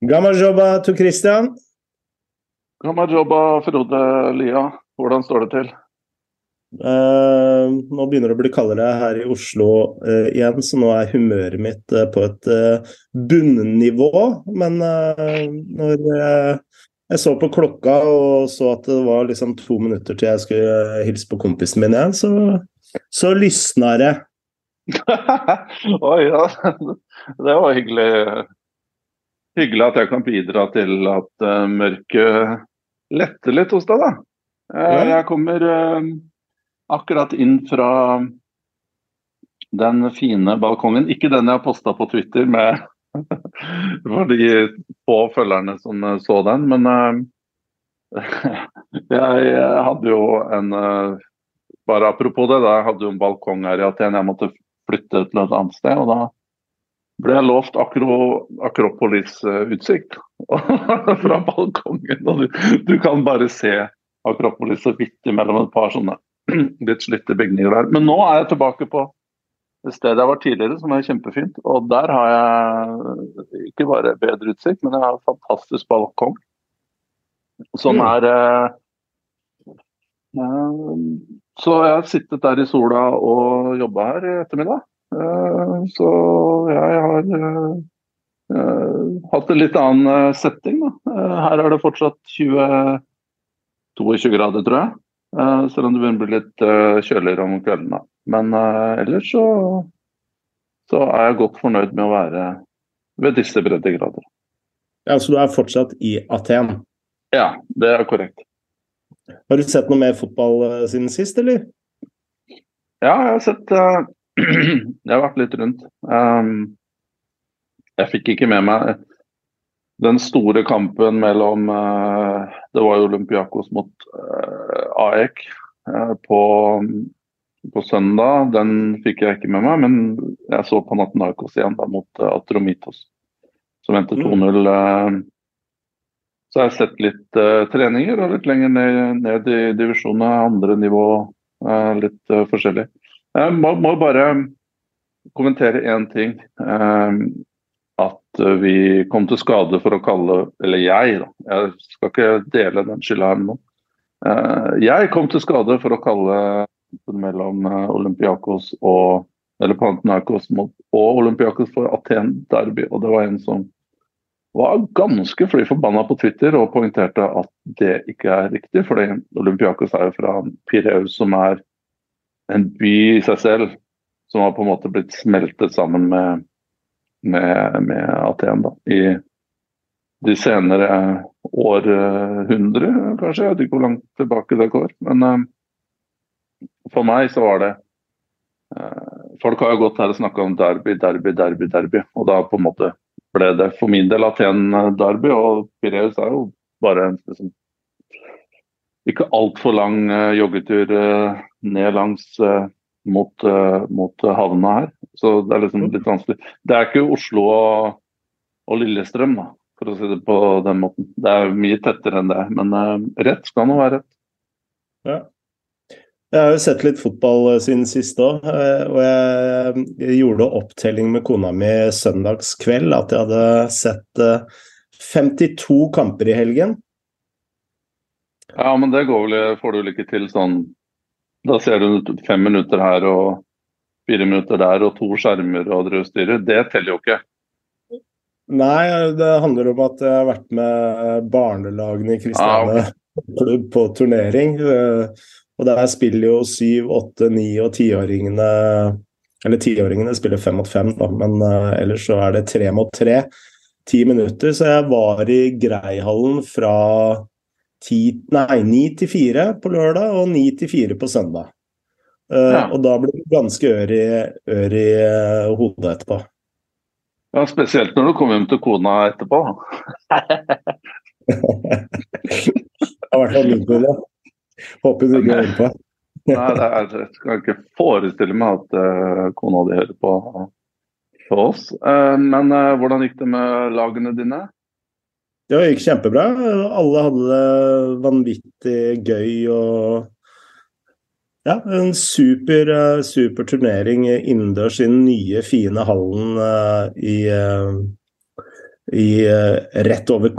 Gamajobba to Christian. Gamajobba Frode Lia. Hvordan står det til? Uh, nå begynner det å bli kaldere her i Oslo uh, igjen, så nå er humøret mitt uh, på et bunnivå. Men når jeg så på klokka og så at det var liksom to minutter til jeg skulle hilse på kompisen min igjen, så, så lysna det. Oi, ja. Det var hyggelig. Hyggelig at jeg kan bidra til at mørket letter litt hos deg, da. Jeg kommer akkurat inn fra den fine balkongen. Ikke den jeg har posta på Twitter med for de få følgerne som så den, men uh, jeg hadde jo en uh, Bare apropos det, da, jeg hadde jo en balkong her i Aten. Jeg måtte flytte til et annet sted. og da ble jeg lovt Akro, Akropolis-utsikt fra balkongen. og du, du, kan bare se Akropolis så vidt mellom et par sånne litt slitte bygninger der. Men nå er jeg tilbake på det stedet jeg var tidligere, som er kjempefint. Og der har jeg ikke bare bedre utsikt, men jeg har en fantastisk balkong. Som mm. er eh, eh, Så jeg har sittet der i sola og jobba her i ettermiddag. Eh, så jeg har eh, eh, hatt en litt annen setting. Her er det fortsatt 20, 22 grader, tror jeg. Selv om det begynner å bli litt kjøligere om kveldene. Men ellers så, så, er jeg godt fornøyd med å være ved disse breddegrader. Ja, Så du er fortsatt i Aten? Ja, det er korrekt. Har du sett noe mer fotball siden sist, eller? Ja, jeg har sett Jeg har vært litt rundt. Um, jeg fikk ikke med meg den store kampen mellom uh, Det var jo Olympiakos mot uh, AEK uh, på, på, søndag. Den fikk jeg ikke med meg, men jeg så på Panathinaikos igjen da, mot Atromitos, som endte 2-0. Mm. så jeg har sett litt treninger og litt lenger ned, ned i divisjonene, andre nivå, litt forskjellig. Jeg må, må bare kommentere én ting at eh, vi kom til skade for å kalle Eller jeg, da. Jeg skal ikke dele den skylda her med noen. Eh, jeg kom til skade for å kalle mellom eh, Olympiakos og eller Panathinaikos og Olympiakos for Aten Derby. Og det var en som var ganske fly forbanna på Twitter og poengterte at det ikke er riktig. fordi Olympiakos er jo fra Pireus, som er en by i seg selv, som har på en måte blitt smeltet sammen med med, med Aten da, i de senere århundre, kanskje. Jeg vet ikke hvor langt tilbake det går. Men uh, for meg så var det uh, Folk har jo gått her og snakka om derby, derby, derby, derby. Og da på en måte ble det for min del Aten-derby. Og Pireus er jo bare en liksom, ikke altfor lang uh, joggetur ned langs mot, mot havna her. Så det er liksom litt vanskelig. Det er ikke Oslo og, og Lillestrøm, da, for å si det på den måten. Det er mye tettere enn det. Men rett skal nå være rett. Ja. Jeg har jo sett litt fotball eh, siden sist òg, eh, og jeg gjorde opptelling med kona mi søndagskveld at jeg hadde sett 52 kamper i helgen. Ja, men det går vel, får du vel ikke til sånn Da ser du fem minutter her og fire minutter der og to skjermer og drøvstyrer, det teller jo ikke. Nei, det handler om at jeg har vært med barnelagene i Kristiane ah, klubb på turnering. Og der spiller jo syv, åtte, ni og tiåringene Eller tiåringene spiller fem mot fem, da, men uh, ellers så er det tre mot tre. Ti minutter. Så jeg var i Greihallen fra ti, nei, ni til fire på lørdag og ni til fire på søndag. Uh, ja. Og da blir du ganske ør i, ør i uh, hodet etterpå. Ja, Spesielt når du kommer hjem til kona etterpå. det har vært min kone. Håper du ikke hører på. Nei, er, jeg skal ikke forestille meg at uh, kona di hører på, på oss. men hvordan gikk det med lagene dine? Det gikk kjempebra. Alle hadde det vanvittig gøy og ja, en super, eh, super turnering innendørs i den nye, fine hallen uh, i, uh, i rett over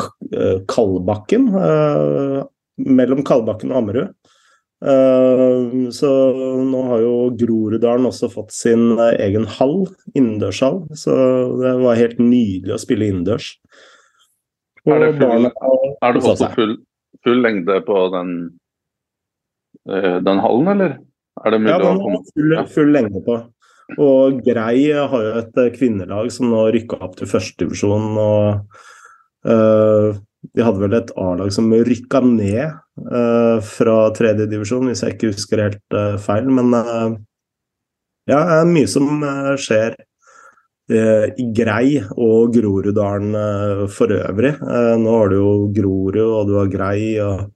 Kalbakken. mellom Kalbakken og Ammerud. Så nå har jo Groruddalen også fått sin egen hall, innendørshall. Så det var helt nydelig å spille innendørs. Er det, full, er det også full, full, lengde på den, den hallen, eller? Er det mulig ja, den har full, full lengde på. Og Grei har jo et kvinnelag som nå rykka opp til førstedivisjon. Og uh, de hadde vel et A-lag som rykka ned uh, fra tredjedivisjon, hvis jeg ikke husker helt uh, feil. Men uh, ja, det er mye som skjer Grei og Groruddalen for øvrig. nå har du jo Grorud, og du har Grei. og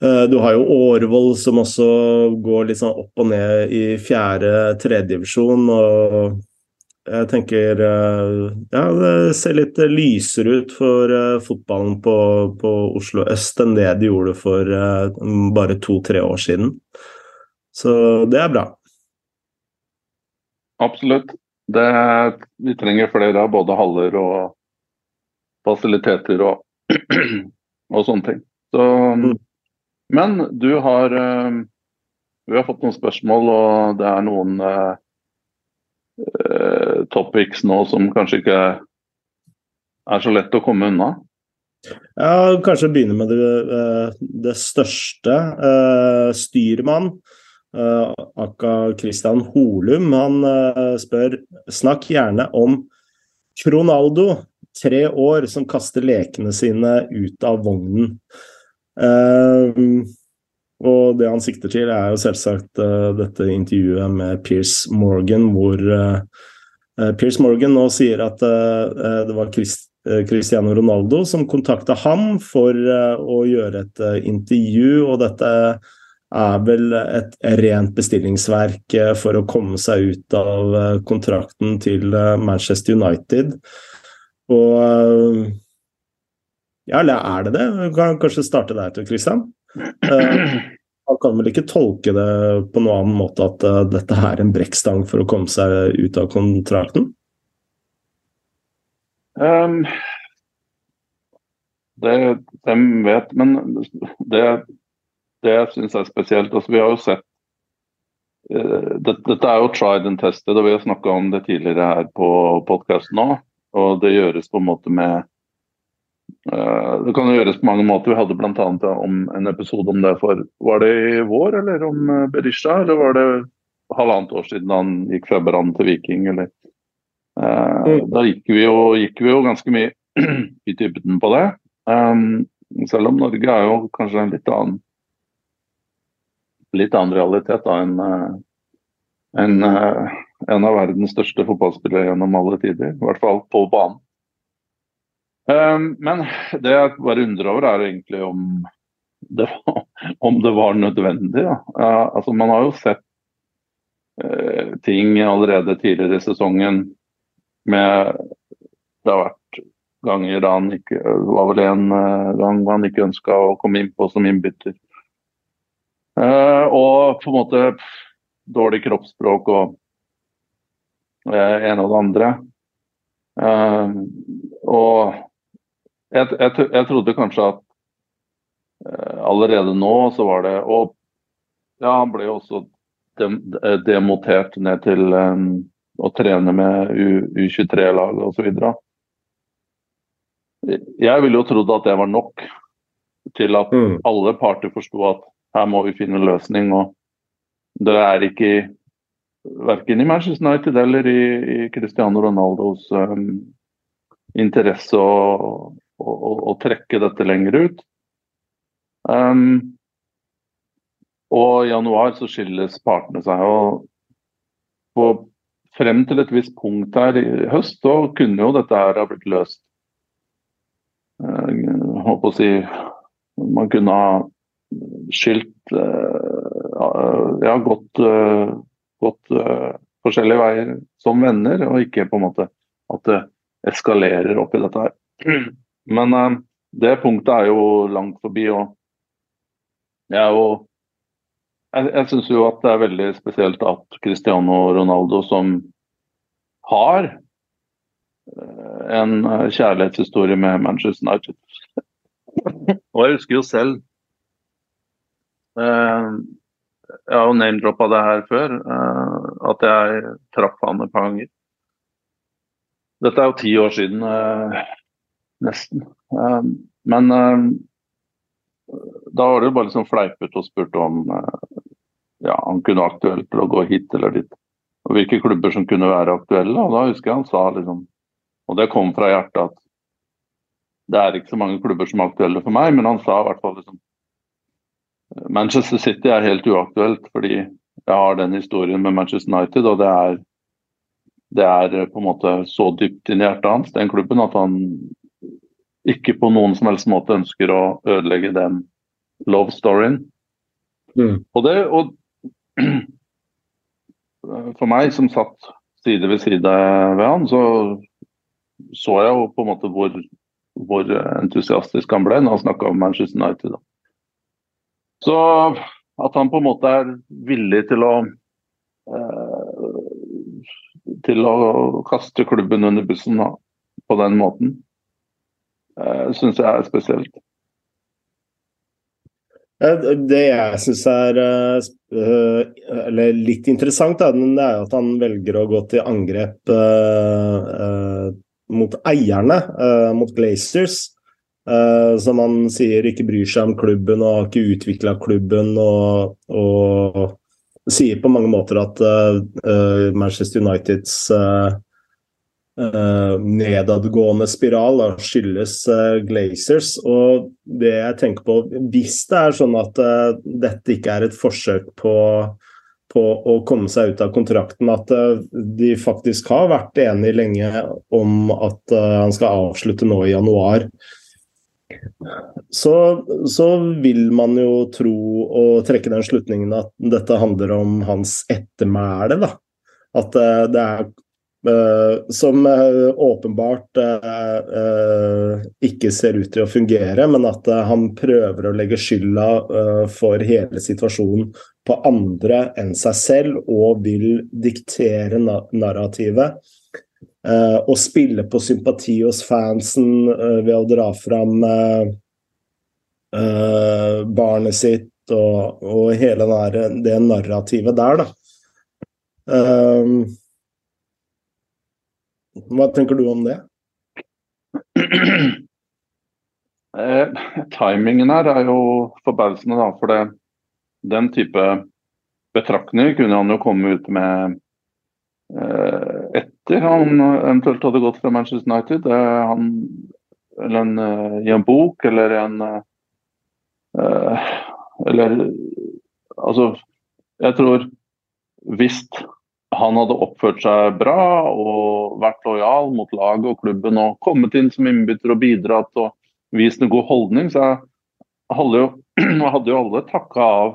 du har jo Årvoll som også går litt sånn opp og ned i fjerde tredjedivisjon. Og jeg tenker eh, ja, det ser litt lysere ut for fotballen på, på, Oslo øst enn det de gjorde for bare to-tre år siden. Så det er bra. Absolutt. Det, vi trenger flere av både haller og fasiliteter og, og sånne ting. Så, mm. Men du har, uh, vi har fått noen spørsmål, og det er noen Eh, topics nå som kanskje ikke er så lett å komme unna? Ja, kanskje begynne med det, eh, det største. Styrmann, uh, Akka Christian Holum, han uh, spør snakk gjerne om Cronaldo, tre år, som kaster lekene sine ut av vognen. Uh, og det han sikter til, er jo selvsagt uh, dette intervjuet med Pierce Morgan, hvor uh, Pierce Morgan nå sier at uh, det var Christ, Cristiano Ronaldo som kontakta ham for å gjøre et intervju, og dette er vel et rent bestillingsverk for å komme seg ut av kontrakten til Manchester United. Og ja, eller er det det? Vi kan kanskje starte der, til Christian? Man kan vel ikke tolke det på noen annen måte at dette er en brekkstang for å komme seg ut av kontrakten? Um, det de vet, men det, det jeg er spesielt altså Vi har jo sett uh, Dette er jo tried and tested, og vi har snakka om det tidligere her på podkasten nå. Og det gjøres på en måte med Eh, det kan jo gjøres på mange måter. Vi hadde bl.a. om en episode om det for Var det i vår, eller om eh, Berisha? Eller var det halvannet år siden han gikk fra Brann til Viking, eller? Eh, mm. Da gikk vi, jo, gikk vi, jo, ganske mye i dybden på det. Um, selv om Norge er jo kanskje en litt annen litt annen realitet da enn en, en av verdens største fotballspillere gjennom alle tider. I hvert fall på banen. Ehm, men det jeg bare undrer over, er egentlig om det var, om det var nødvendig. Uh, altså, man har jo sett ting allerede tidligere i sesongen med Det har vært ganger da han ikke var vel en gang han ikke ønska å komme innpå som innbytter. Og på en måte dårlig kroppsspråk og en og det andre. og jeg, jeg, jeg, trodde kanskje at allerede nå så var det Og ja, han ble jo også dem, eh, demotert ned til um, å trene med U23-laget osv. Jeg ville jo trodd at det var nok til at mm. alle parter forsto at her må vi finne en løsning. og Det er ikke verken i Manchester United eller i, i Cristiano Ronaldos um, interesse å, å, å, trekke dette lenger ut. Um, og i januar så skilles partene seg. og på, Frem til et visst punkt her i høst så kunne jo dette her ha blitt løst. Jeg håper å si Man kunne ha skilt uh, Ja, gått, uh, gått forskjellige veier som venner, og ikke på en måte at det eskalerer opp i dette her. Men det punktet er jo langt forbi. og jeg er jo jeg, jeg syns jo at det er veldig spesielt at Cristiano Ronaldo, som har en kjærlighetshistorie med Manchester United. Og jeg husker jo selv Jeg har jo name-droppa det her før, uh, at jeg traff han et par ganger. Dette er jo ti år siden, nesten. men da var det jo bare liksom fleipet og spurt om ja, han kunne være aktuell til å gå hit eller dit. Og hvilke klubber som kunne være aktuelle. Og da husker jeg han sa liksom, og det kom fra hjertet, at det er ikke så mange klubber som er aktuelle for meg, men han sa i hvert fall liksom Manchester City er helt uaktuelt fordi jeg har den historien med Manchester United, og det er, det er på en måte så dypt inn i hjertet hans, den klubben, at han ikke på noen som helst måte ønsker å ødelegge den love storyen. Mm. Og, det, og for meg som satt side ved side ved han, så så jeg jo på en måte hvor, hvor entusiastisk han ble når han snakka om Manchester United. Da. Så at han på en måte er villig til å eh, til å kaste klubben under bussen på den måten, eh, syns jeg er spesielt. Det jeg syns er uh, litt interessant, det er at han velger å gå til angrep mot eierne, mot Glazers. Som han sier ikke bryr seg om klubben og har ikke utvikla klubben. Og, og, sier på mange måter at Manchester Uniteds Uh, nedadgående spiral skyldes uh, Glazers. Og det jeg tenker på, hvis det er sånn at uh, dette ikke er et forsøk på, på, å komme seg ut av kontrakten, at de faktisk har vært enige lenge om at han skal avslutte nå i januar, så, så, vil man jo tro og trekke den slutningen at dette handler om hans ettermæle. da. At det er Uh, som uh, åpenbart uh, ikke ser ut til å fungere, men at han prøver å legge skylda for hele situasjonen på andre enn seg selv, og vil diktere na narrativet. Og spille på sympati hos fansen ved å dra fram barnet sitt og, og hele det narrativet der, da. Uh, hva tenker du om det? Timingen her er jo forbausende, da. For det, den type betraktninger kunne han jo komme ut med etter han eventuelt hadde gått fra Manchester United. Eh, han, eller en, eh, I en bok eller en eh, Eller altså Jeg tror hvis han hadde oppført seg bra og vært lojal mot laget og klubben og kommet inn som innbytter og bidratt og vist en god holdning, så hadde jo, hadde jo alle takka av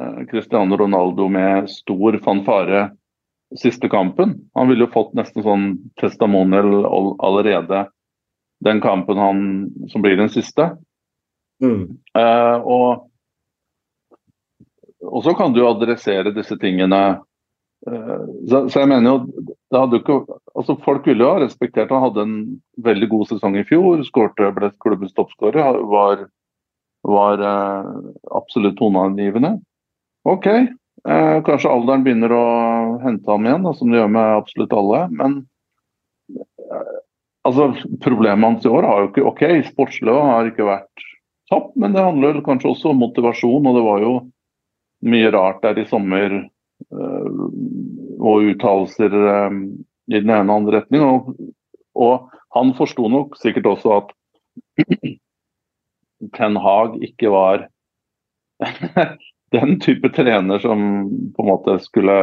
eh, Cristiano Ronaldo med stor fanfare siste kampen. Han ville jo fått nesten sånn testimonial allerede den kampen han, som blir den siste. Mm. Eh, og, og så kan du adressere disse tingene Eh, så, så, jeg mener jo det hadde ikke, altså Folk ville jo ha respektert Han hadde en veldig god sesong i fjor. Skårte, ble klubbens toppskårer. Var, var eh, absolutt toneangivende. OK, eh, kanskje alderen begynner å hente ham igjen, da, som det gjør med absolutt alle. Men eh, altså, problemet hans i år har jo ikke OK, sportslig har ikke vært topp, men det handler kanskje også om motivasjon. Og det var jo mye rart der i sommer Eh, og uttalelser eh, i den ene og andre retning. Og, og han forsto nok sikkert også at Ten Hag ikke var den type trener som på en måte skulle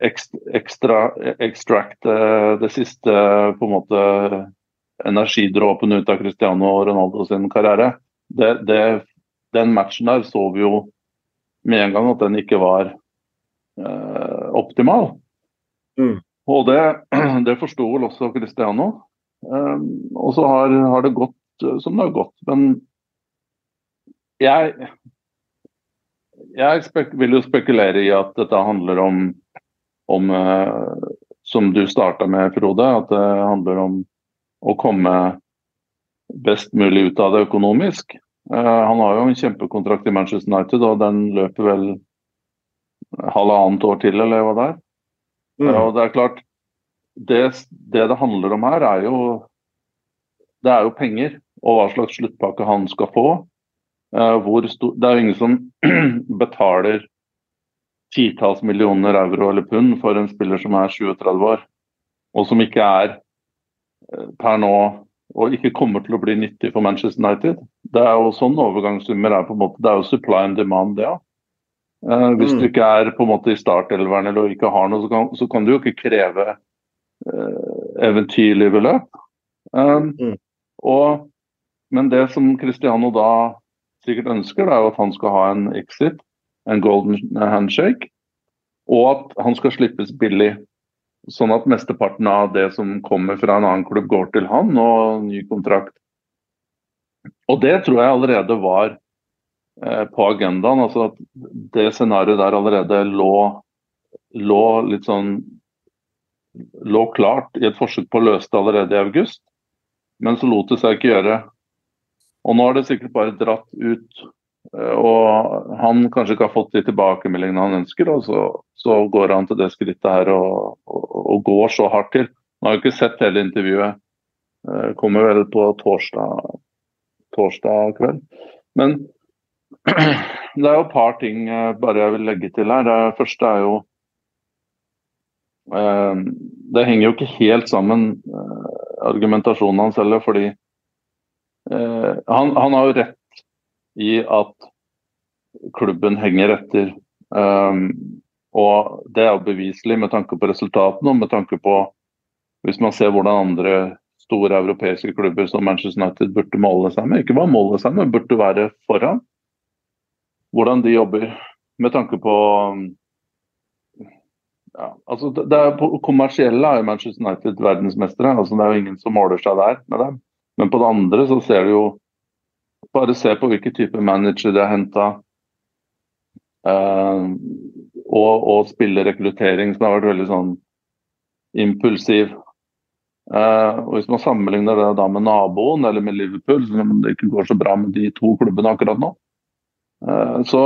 ekstra, extract det siste på en måte energidråpen ut av Cristiano Ronaldo sin karriere. Det, det, den matchen der så vi jo med en gang at den ikke var eh, optimal. Mm. Og det, det forsto vel også Cristiano. Eh, og så har, har, det gått eh, som det har gått. Men jeg, jeg vil jo spekulere i at dette handler om, om uh, som du starta med, Frode, at det handler om å komme best mulig ut av det økonomisk. Uh, han har jo en kjempekontrakt i Manchester United, og den løper vel halvannet år til, eller hva det er. Mm. Uh, og det er klart, det, det, det handler om her, er jo det er jo penger, og hva slags sluttpakke han skal få. Stor, det er jo ingen som betaler titalls millioner euro eller pund for en spiller som er 37 år, og som ikke er per nå og ikke kommer til å bli nyttig for Manchester United. Det er jo sånn overgangssummer er på en måte, det er jo supply and demand, det ja. eh, hvis mm. du ikke er på en måte i startelveren eller ikke har noe, så kan, så kan du jo ikke kreve eh, eventyrlige beløp. Um, mm. og, men det som Cristiano da sikkert ønsker, det er jo at han skal ha en exit, en golden handshake, og at han skal slippes billig. Sånn at mesteparten av det som kommer fra en annen klubb, går til han og ny kontrakt. Og det tror jeg allerede var eh, på agendaen. altså at Det scenarioet der allerede lå, lå litt sånn lå klart i et forsøk på å løse det allerede i august. Men så lot det seg ikke gjøre. Og nå har det sikkert bare dratt ut Eh, og han kanskje ikke har fått de tilbakemeldingene han ønsker, og så, så går han til det skrittet her og, og, og, går så hardt til. Nå har jeg ikke sett hele intervjuet. Det kommer vel på torsdag, torsdag kveld. Men det er jo et par ting eh, bare jeg vil legge til her. Det første er jo eh, Det henger jo ikke helt sammen, argumentasjonen hans heller, fordi han, han har jo rett i at klubben henger etter. Um, og det er jo beviselig med tanke på resultatene og med tanke på hvis man ser hvordan andre store europeiske klubber som Manchester United burde måle seg med. Ikke bare måle seg med, burde være foran. Hvordan de jobber med tanke på ja, altså det på kommersielle er Manchester United verdensmestere. altså Det er jo ingen som måler seg der med dem. Men på det andre så ser du jo bare se på hvilken type manager de har henta. Eh, og, og spillerekruttering som har vært veldig sånn impulsiv. Uh, og Hvis man sammenligner det da med naboen eller med Liverpool, som det ikke går så bra med de to klubbene akkurat nå, uh, så,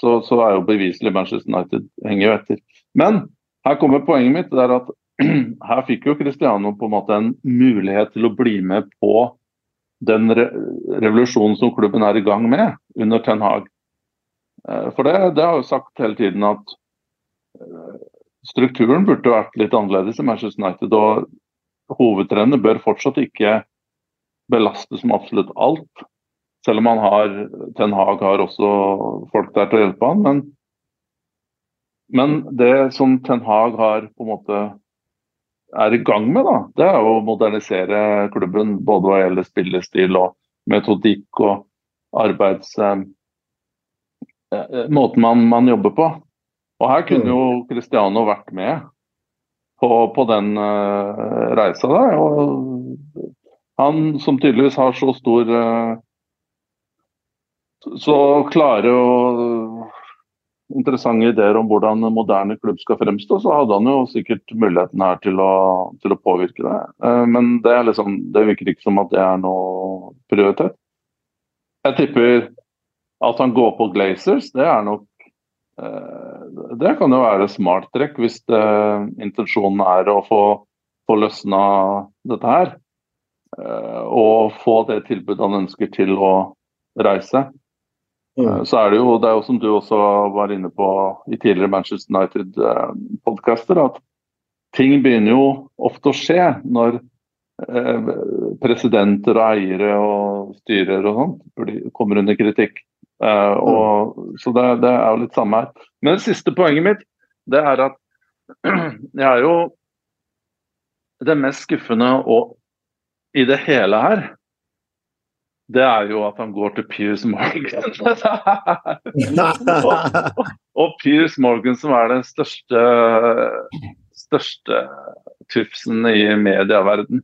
så, så, er jo beviselig Manchester United henger jo etter. Men her kommer poenget mitt. det er at Her fikk jo Cristiano på en måte en mulighet til å bli med på den re revolusjonen som klubben er i gang med under Ten Hag. Eh, for det, det har jo sagt hele tiden at eh, strukturen burde vært litt annerledes i Manchester United. Og hovedtrener bør fortsatt ikke belastes med absolutt alt. Selv om han har, Ten Hag har også folk der til å hjelpe han. Men, men det som Ten Hag har på en måte er i gang med, da, det er å modernisere klubben. Både hva gjelder spillestil og metodikk og arbeids... Eh, eh, måten man, man, jobber på. Og her kunne jo Cristiano vært med på, på den eh, reisa der. Og han som tydeligvis har så stor eh, Så klare og interessante ideer om hvordan en moderne klubb skal fremstå, så hadde han jo sikkert muligheten her til å, til å påvirke det. Eh, men det, liksom, det, virker ikke som at det er noe prioritet. Jeg tipper at han går på Glazers, det er nok eh, Det kan jo være smart trekk hvis det, intensjonen er å få, få løsna dette her. Eh, og få det tilbudet han ønsker til å reise. Mm. Eh, så er det jo, det er jo som du også var inne på i tidligere Manchester United-podkaster, at ting begynner jo ofte å skje når eh, presidenter og eiere og styrer og sånt kommer under kritikk. Eh, og, mm. Så det, det, er jo litt samme her. Men det siste poenget mitt det er at jeg er jo det mest skuffende og i det hele her det er jo at han går til Piers Morgan. og, og Piers Morgan, som er den største, største tufsen i medieverden.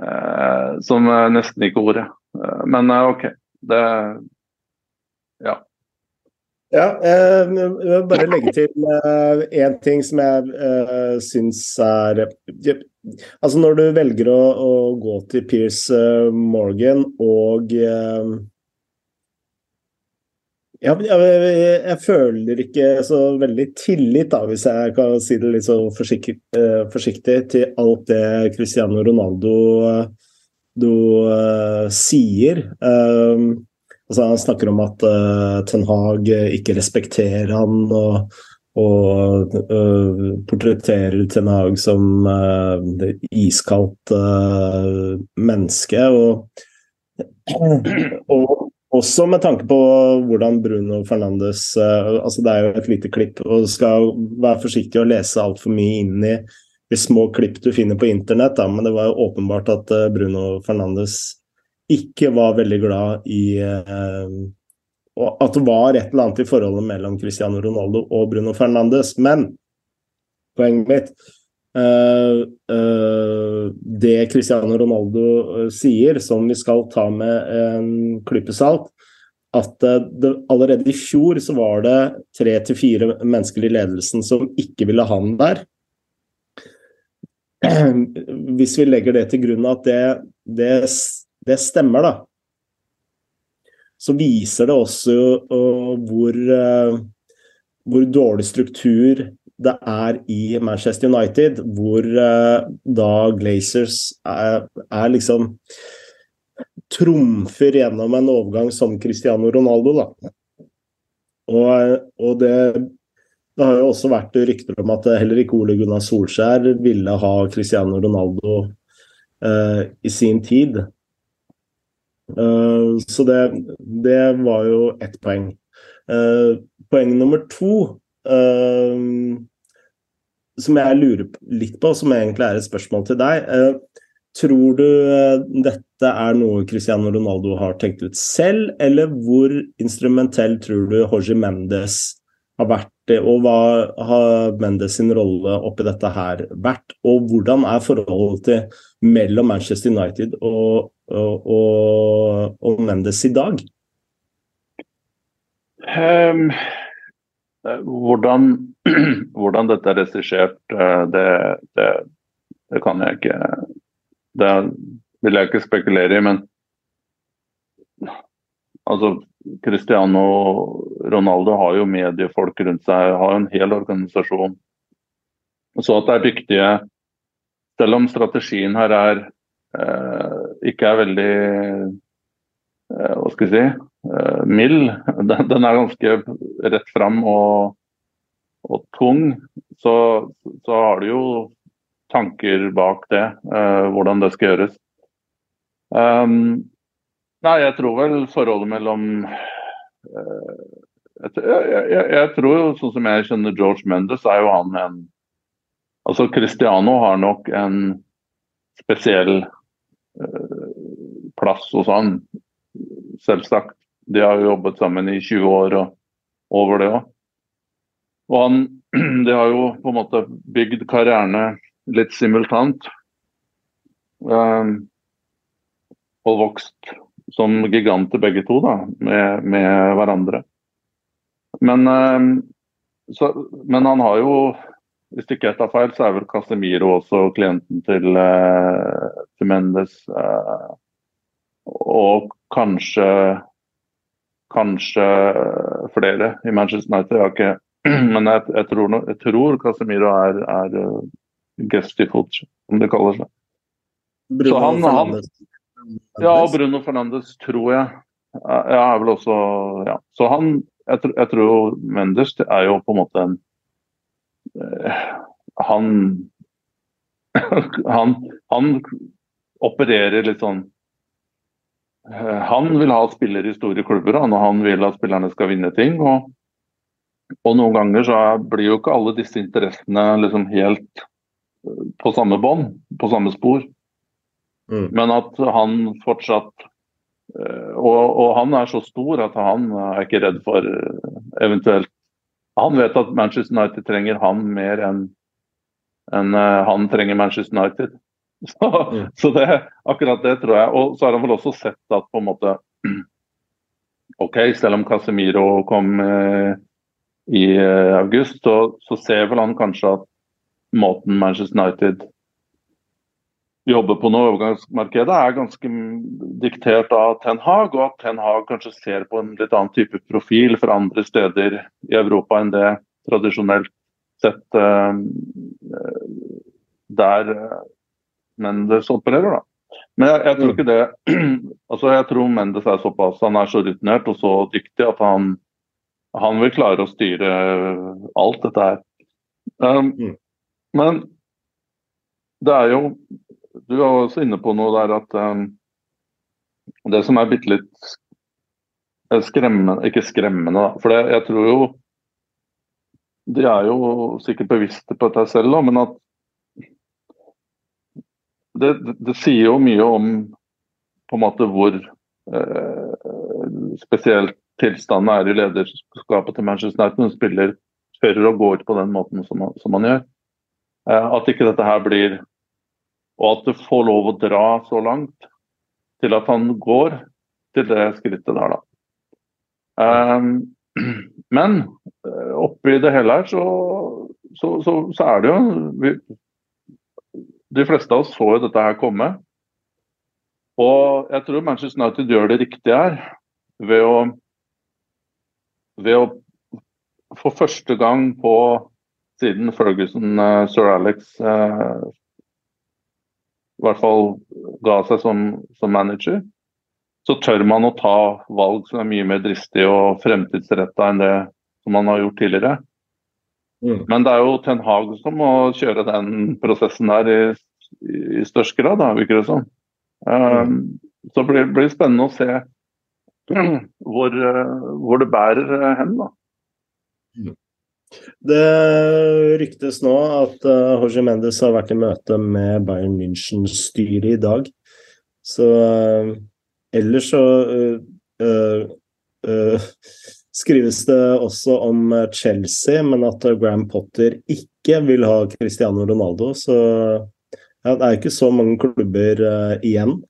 Eh, som nesten ikke ordet. Eh, men eh, OK. Det Ja. Ja, jeg vil bare legge til én uh, ting som jeg uh, syns er Altså Når du velger å, å gå til Pierce Morgan og ja, jeg, jeg, føler ikke så veldig tillit, da, hvis jeg kan si det litt så forsiktig, forsiktig til alt det Cristiano Ronaldo du, sier. Altså, han snakker om at Ten Hag ikke respekterer han. og og uh, portretterer Ten Hag som uh, iskaldt uh, menneske. Og, og, også med tanke på hvordan Bruno Fernandes altså Det er jo et lite klipp, og du skal være forsiktig å lese altfor mye inn i de små klipp du finner på internett, da, men det var jo åpenbart at Bruno Fernandes ikke var veldig glad i og at det var et eller annet i forholdet mellom Cristiano Ronaldo og Bruno Fernandes. Men poenget mitt uh, uh, Det Cristiano Ronaldo sier, som vi skal ta med en klype salt, at det, allerede i fjor så var det tre til fire mennesker i ledelsen som ikke ville ha den der. Hvis vi legger det til grunn at det, det, det stemmer, da, så viser det også uh, hvor, uh, hvor, dårlig struktur det er i Manchester United, hvor uh, da Glazers er, er, liksom trumfer gjennom en overgang som Cristiano Ronaldo, da. Og, og det, det har jo også vært rykter om at heller ikke Ole Gunnar Solskjær ville ha Cristiano Ronaldo i sin tid. Uh, så det, det, var jo ett poeng. Uh, poeng nummer to, uh, som jeg lurer litt på, som egentlig er et spørsmål til deg. tror du dette er noe Cristiano Ronaldo har tenkt ut selv, eller hvor instrumentell tror du Jorge Mendes har vært, og hva har Mendes sin rolle oppi dette her vært? Og hvordan er forholdet til mellom Manchester United og og, og Mendes i dag? Um, hvordan, hvordan, dette er regissert, eh, det, det, det, kan jeg ikke Det vil jeg ikke spekulere i, men altså Cristiano Ronaldo har jo mediefolk rundt seg, har jo en hel organisasjon. Så at det er dyktige Selv om strategien her er Eh, ikke er veldig eh, hva skal vi si eh, mild. Den, den, er ganske rett fram og, og tung. Så, så, har du jo tanker bak det, hvordan det skal gjøres. Um, nei, jeg tror vel forholdet mellom jeg, jeg, jeg, tror jo, sånn som jeg kjenner George Mendes, er jo han en Altså Cristiano har nok en spesiell plass hos han. Selvsagt. De har jo jobbet sammen i 20 år og over det òg. Og han, de har jo på en måte bygd karrierene litt simultant. Um, og vokst som giganter begge to, da, med, med hverandre. Men, um, så, men han har jo hvis ikke jeg tar feil, så er vel Casemiro også klienten til, uh, til Mendes. Uh, og kanskje kanskje flere i Manchester United. Jeg har ikke, men jeg, jeg, tror, jeg, tror, Casemiro er, er guest i fot, som det kaller seg. Bruno Så han, han, ja, Bruno Fernandes tror jeg. Jeg er vel også Ja. Så han Jeg, jeg tror Mendes er jo på en måte en Han han, han opererer litt sånn Eh, han vil ha spillere i store klubber, og han vil at spillerne skal vinne ting. Og, og noen ganger så blir jo ikke alle disse interessene liksom helt eh, på samme bånd, på samme spor. Mm. Men at han fortsatt eh, og, og, han er så stor at han er ikke redd for eventuelt Han vet at Manchester United trenger han mer enn en han trenger Manchester United. Så, mm. så det, akkurat det tror jeg. Og så har han vel også sett at på en måte OK, selv om Casemiro kom uh, i uh, august, så, så, ser vel han kanskje at måten Manchester United jobber på nå, overgangsmarkedet, er ganske diktert av Ten Hag, og at Ten Hag kanskje ser på en litt annen type profil fra andre steder i Europa enn det tradisjonelt sett uh, der Mendes opererer. da. Men jeg, jeg, tror mm. ikke det altså Jeg tror Mendes er såpass han er så rutinert og så dyktig at han, han vil klare å styre alt dette her. Um, mm. Men det er jo Du er også inne på noe der at um, det som er bitte litt skremmende Ikke skremmende. For det, jeg tror jo De er jo sikkert bevisste på dette selv, men at det, det, sier jo mye om på en måte hvor eh, spesielt tilstanden er i lederskapet til Manchester United Hun spiller spiller og går på den måten som, som man gjør. Eh, at ikke dette her blir Og at det får lov å dra så langt til at han går til det skrittet der, da. Um, men eh, oppi det hele her så, så, så, så er det jo vi, de fleste av oss så jo dette her komme. Og jeg tror Manchester United gjør det riktig her ved å, ved å for første gang på siden Ferguson, uh, sir Alex uh, i hvert fall ga seg som, som, manager, så tør man å ta valg som er mye mer dristige og fremtidsretta enn det som man har gjort tidligere. Mm. Men det er jo Ten Hag som må kjøre den prosessen der i, i størst grad, da, virker det som. Um, så blir det blir spennende å se hvor, hvor det bærer hen. da. Mm. Det ryktes nå at uh, Jorge Mendes har vært i møte med Bayern München-styret i dag. Så uh, ellers så uh, skrives det også om Chelsea, men at Graham Potter ikke vil ha Cristiano Ronaldo. Så ja, det er ikke så mange klubber igjen.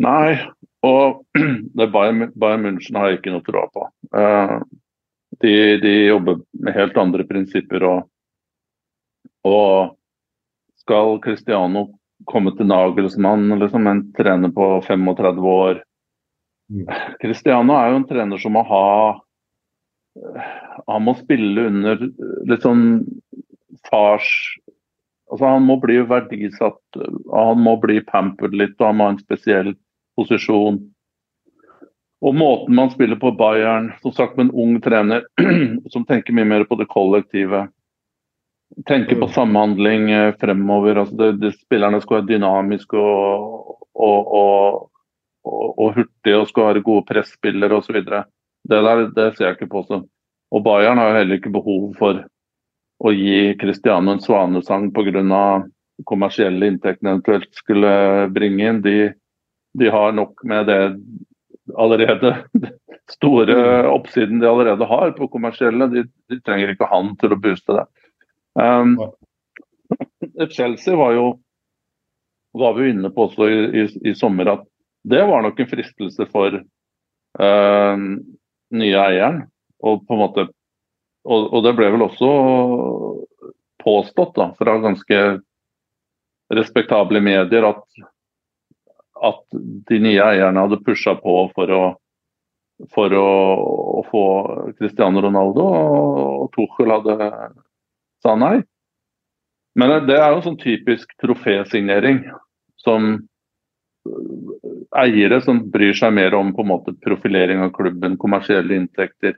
Nei, og Bayern, Bayern München har jeg ikke noe tro på. De, de, jobber med helt andre prinsipper. Og, og skal Cristiano komme til Nagelsmann, liksom en trener på 35 år Cristiano er jo en trener som må ha Han må spille under litt sånn fars Altså Han må bli verdisatt, han må bli pampered litt, og han må ha en spesiell posisjon. Og måten man spiller på Bayern, som sagt med en ung trener som tenker mye mer på det kollektive. Tenker på mm. samhandling eh, fremover. altså det, det, Spillerne skal være dynamiske og, og, og og, og hurtig og skal være gode presspillere osv. Det der det ser jeg ikke på som. Og Bayern har heller ikke behov for å gi Cristiano en svanesang pga. kommersielle inntektene eventuelt skulle bringe inn. De, de har nok med det allerede store mm. oppsiden de allerede har på kommersielle. De, de trenger ikke han til å booste det. Um, Chelsea var jo var vi inne på også i, i, i sommer at det var nok en fristelse for uh, nye eieren. Og, på en måte, og, og, det ble vel også påstått da, fra ganske respektable medier at, at de nye eierne hadde pusha på for å, for å, å få Cristiano Ronaldo, og Tuchel hadde sa nei. Men det er jo sånn typisk trofésignering som eiere som bryr seg mer om på en måte profilering av klubben, kommersielle inntekter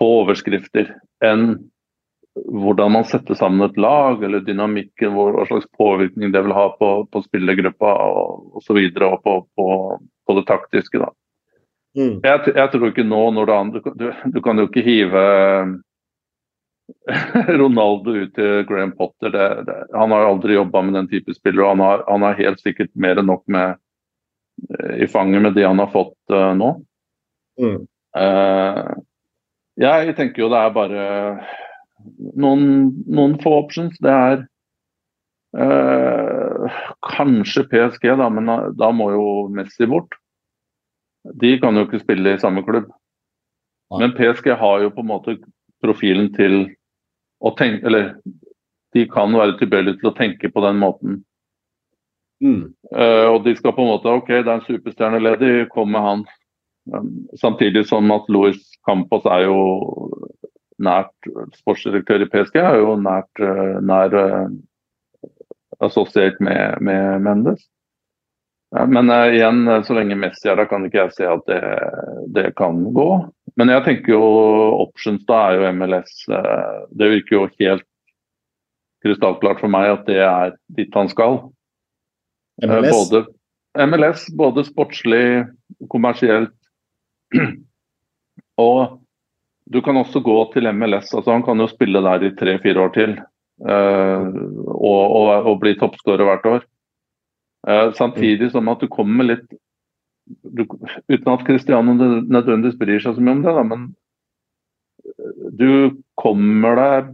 på overskrifter, enn hvordan man setter sammen et lag, eller dynamikken, hva slags påvirkning det vil ha på, på spillergruppa osv. Og, så videre, og på, på, på, det taktiske. da. Mm. Jeg, jeg, tror ikke nå når det andre, du, du kan jo ikke hive Ronaldo ut til Graham Potter. Det, det, han har aldri jobba med den type spillere. Han har, han har helt sikkert mer enn nok med i fanget med det han har fått uh, nå. Mm. Uh, jeg tenker jo det er bare noen, noen få options. Det er eh, kanskje PSG, da, men da må jo Messi bort. de kan jo ikke spille i samme klubb. Men PSG har jo på en måte profilen til å tenke Eller de kan være tilbøyelige til å tenke på den måten. Mm. Uh, og de skal på en måte OK, det er en superstjerneledig, kom med han. Um, samtidig som at Louis Campos er jo nært sportsdirektør i PSG, er jo nært uh, nær uh, assosiert med, med Mendes. Ja, men uh, igjen, så lenge Messi er der, kan ikke jeg se at det, det kan gå. Men jeg tenker jo options da er jo MLS. Uh, det virker jo helt krystallklart for meg at det er dit han skal. MLS? Både MLS, både sportslig, kommersielt. Og du kan også gå til MLS. altså Han kan jo spille der i tre-fire år til. Uh, og, og, og, bli toppskårer hvert år. Uh, samtidig som at du kommer litt du, Uten at Cristiano nødvendigvis bryr seg så mye om det, da, men du kommer deg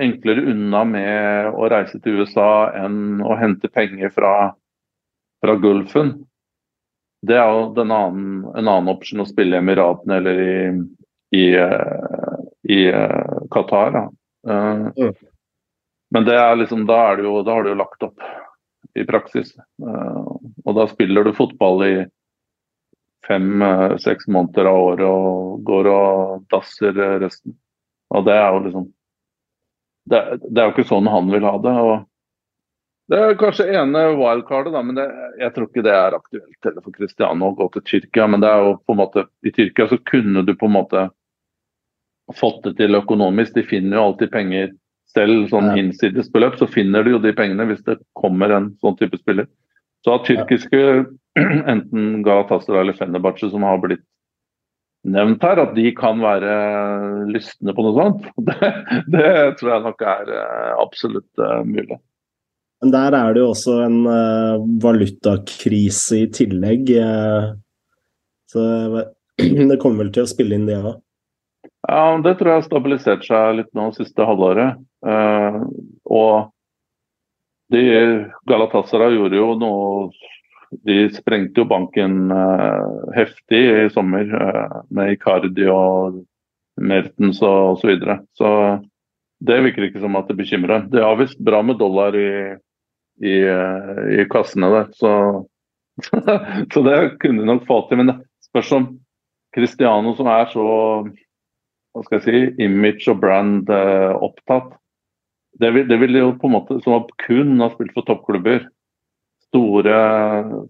enklere unna med å reise til USA enn å hente penger fra fra Gulfen. Det er jo annen, en annen opsjon å spille i Emiratene eller i, i, eh, i uh, Qatar. Da. mm. Men det er liksom, da, er jo, da har du jo lagt opp i praksis. Og da spiller du fotball i fem-seks måneder av året og går og dasser resten. Og det er jo liksom det, det, er jo ikke sånn han vil ha det. og det er kanskje ene wildcardet, da, men det, jeg tror ikke det er aktuelt heller for Cristiano å gå til Tyrkia. Men det er jo på en måte, i Tyrkia så kunne du på en måte fått det til økonomisk. De finner jo alltid penger selv, sånn ja. hinsidesbeløp, så finner de jo de pengene hvis det kommer en sånn type spiller. Så at tyrkiske, enten Galatasaray eller Fenerbahçe, som har blitt nevnt her, at de kan være lystne på noe sånt, det, det tror jeg nok er eh, absolutt uh, mulig. Men der er det jo også en uh, valutakrise i tillegg. Uh, så det kommer vel til å spille inn det òg? Ja, det tror jeg har stabilisert seg litt nå siste halvåret. Uh, og de, Galatasaray gjorde jo noe De sprengte jo banken heftig i sommer med Icardi og Mertens og osv. Så, videre. så det virker ikke som at det bekymrer. Det er visst bra med dollar i i, i kassene der. Så, så, det kunne de nok få til. Men det spørs om Cristiano, som er så hva skal jeg si, image og brand eh, opptatt, det vil, det vil, jo på en måte Som kun har spilt for toppklubber. Store,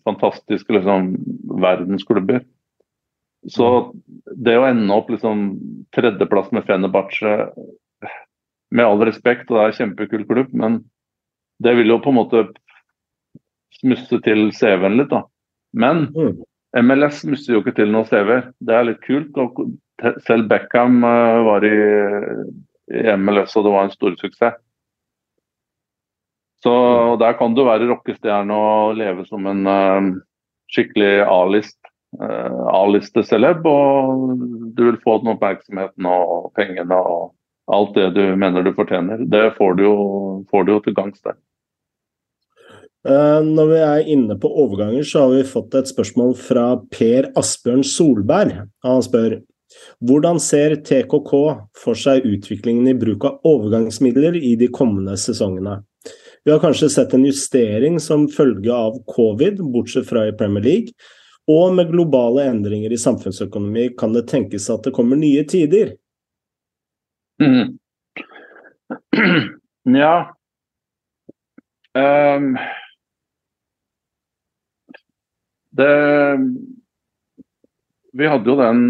fantastiske liksom, verdensklubber. Så det å ende opp liksom tredjeplass med Fenerbahçe Med all respekt, og det er en kjempekul klubb, men det vil jo på en måte smusse til CV-en litt, da. Men mm. MLS smusser jo ikke til noen CV. Det er litt kult. og Selv Beckham uh, var i, MLS, og det var en stor suksess. Så der kan du være rockestjerne og leve som en uh, skikkelig. Uh, A-listeceleb, og du vil få den oppmerksomheten og pengene og alt det du mener du fortjener. Det får du jo, får du jo til gangs der. Eh, når vi er inne på overganger, så har vi fått et spørsmål fra Per Asbjørn Solberg. Han spør hvordan ser TKK for seg utviklingen i bruk av overgangsmidler i de kommende sesongene? Vi har kanskje sett en justering som følge av covid, bortsett fra i Premier League. Og med globale endringer i samfunnsøkonomi kan det tenkes at det kommer nye tider? Mm. Ja um, det Vi hadde jo den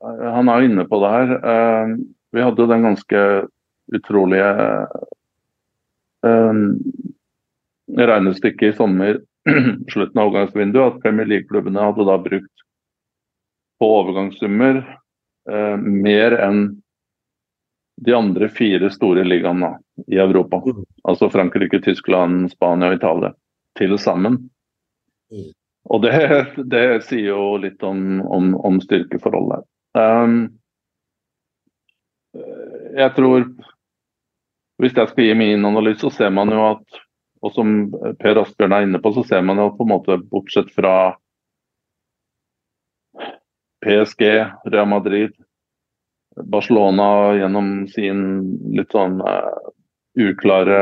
Han er inne på det her. Eh, vi hadde jo den ganske utrolige eh, regnestykket i sommer, slutten av overgangsvinduet, at Premier League-klubbene hadde da brukt på overgangssummer eh, mer enn de andre fire store ligaene i Europa. Mm. Altså Frankrike, Tyskland, Spania og Italia til sammen. Mm. Og det, det, sier jo litt om, om, om styrkeforholdet. Um, jeg tror Hvis jeg skal gi min analyse, så ser man jo at og som Per Asbjørn er inne på, så ser man jo på en måte bortsett fra PSG, Real Madrid, Barcelona gjennom sin litt sånn uh, uklare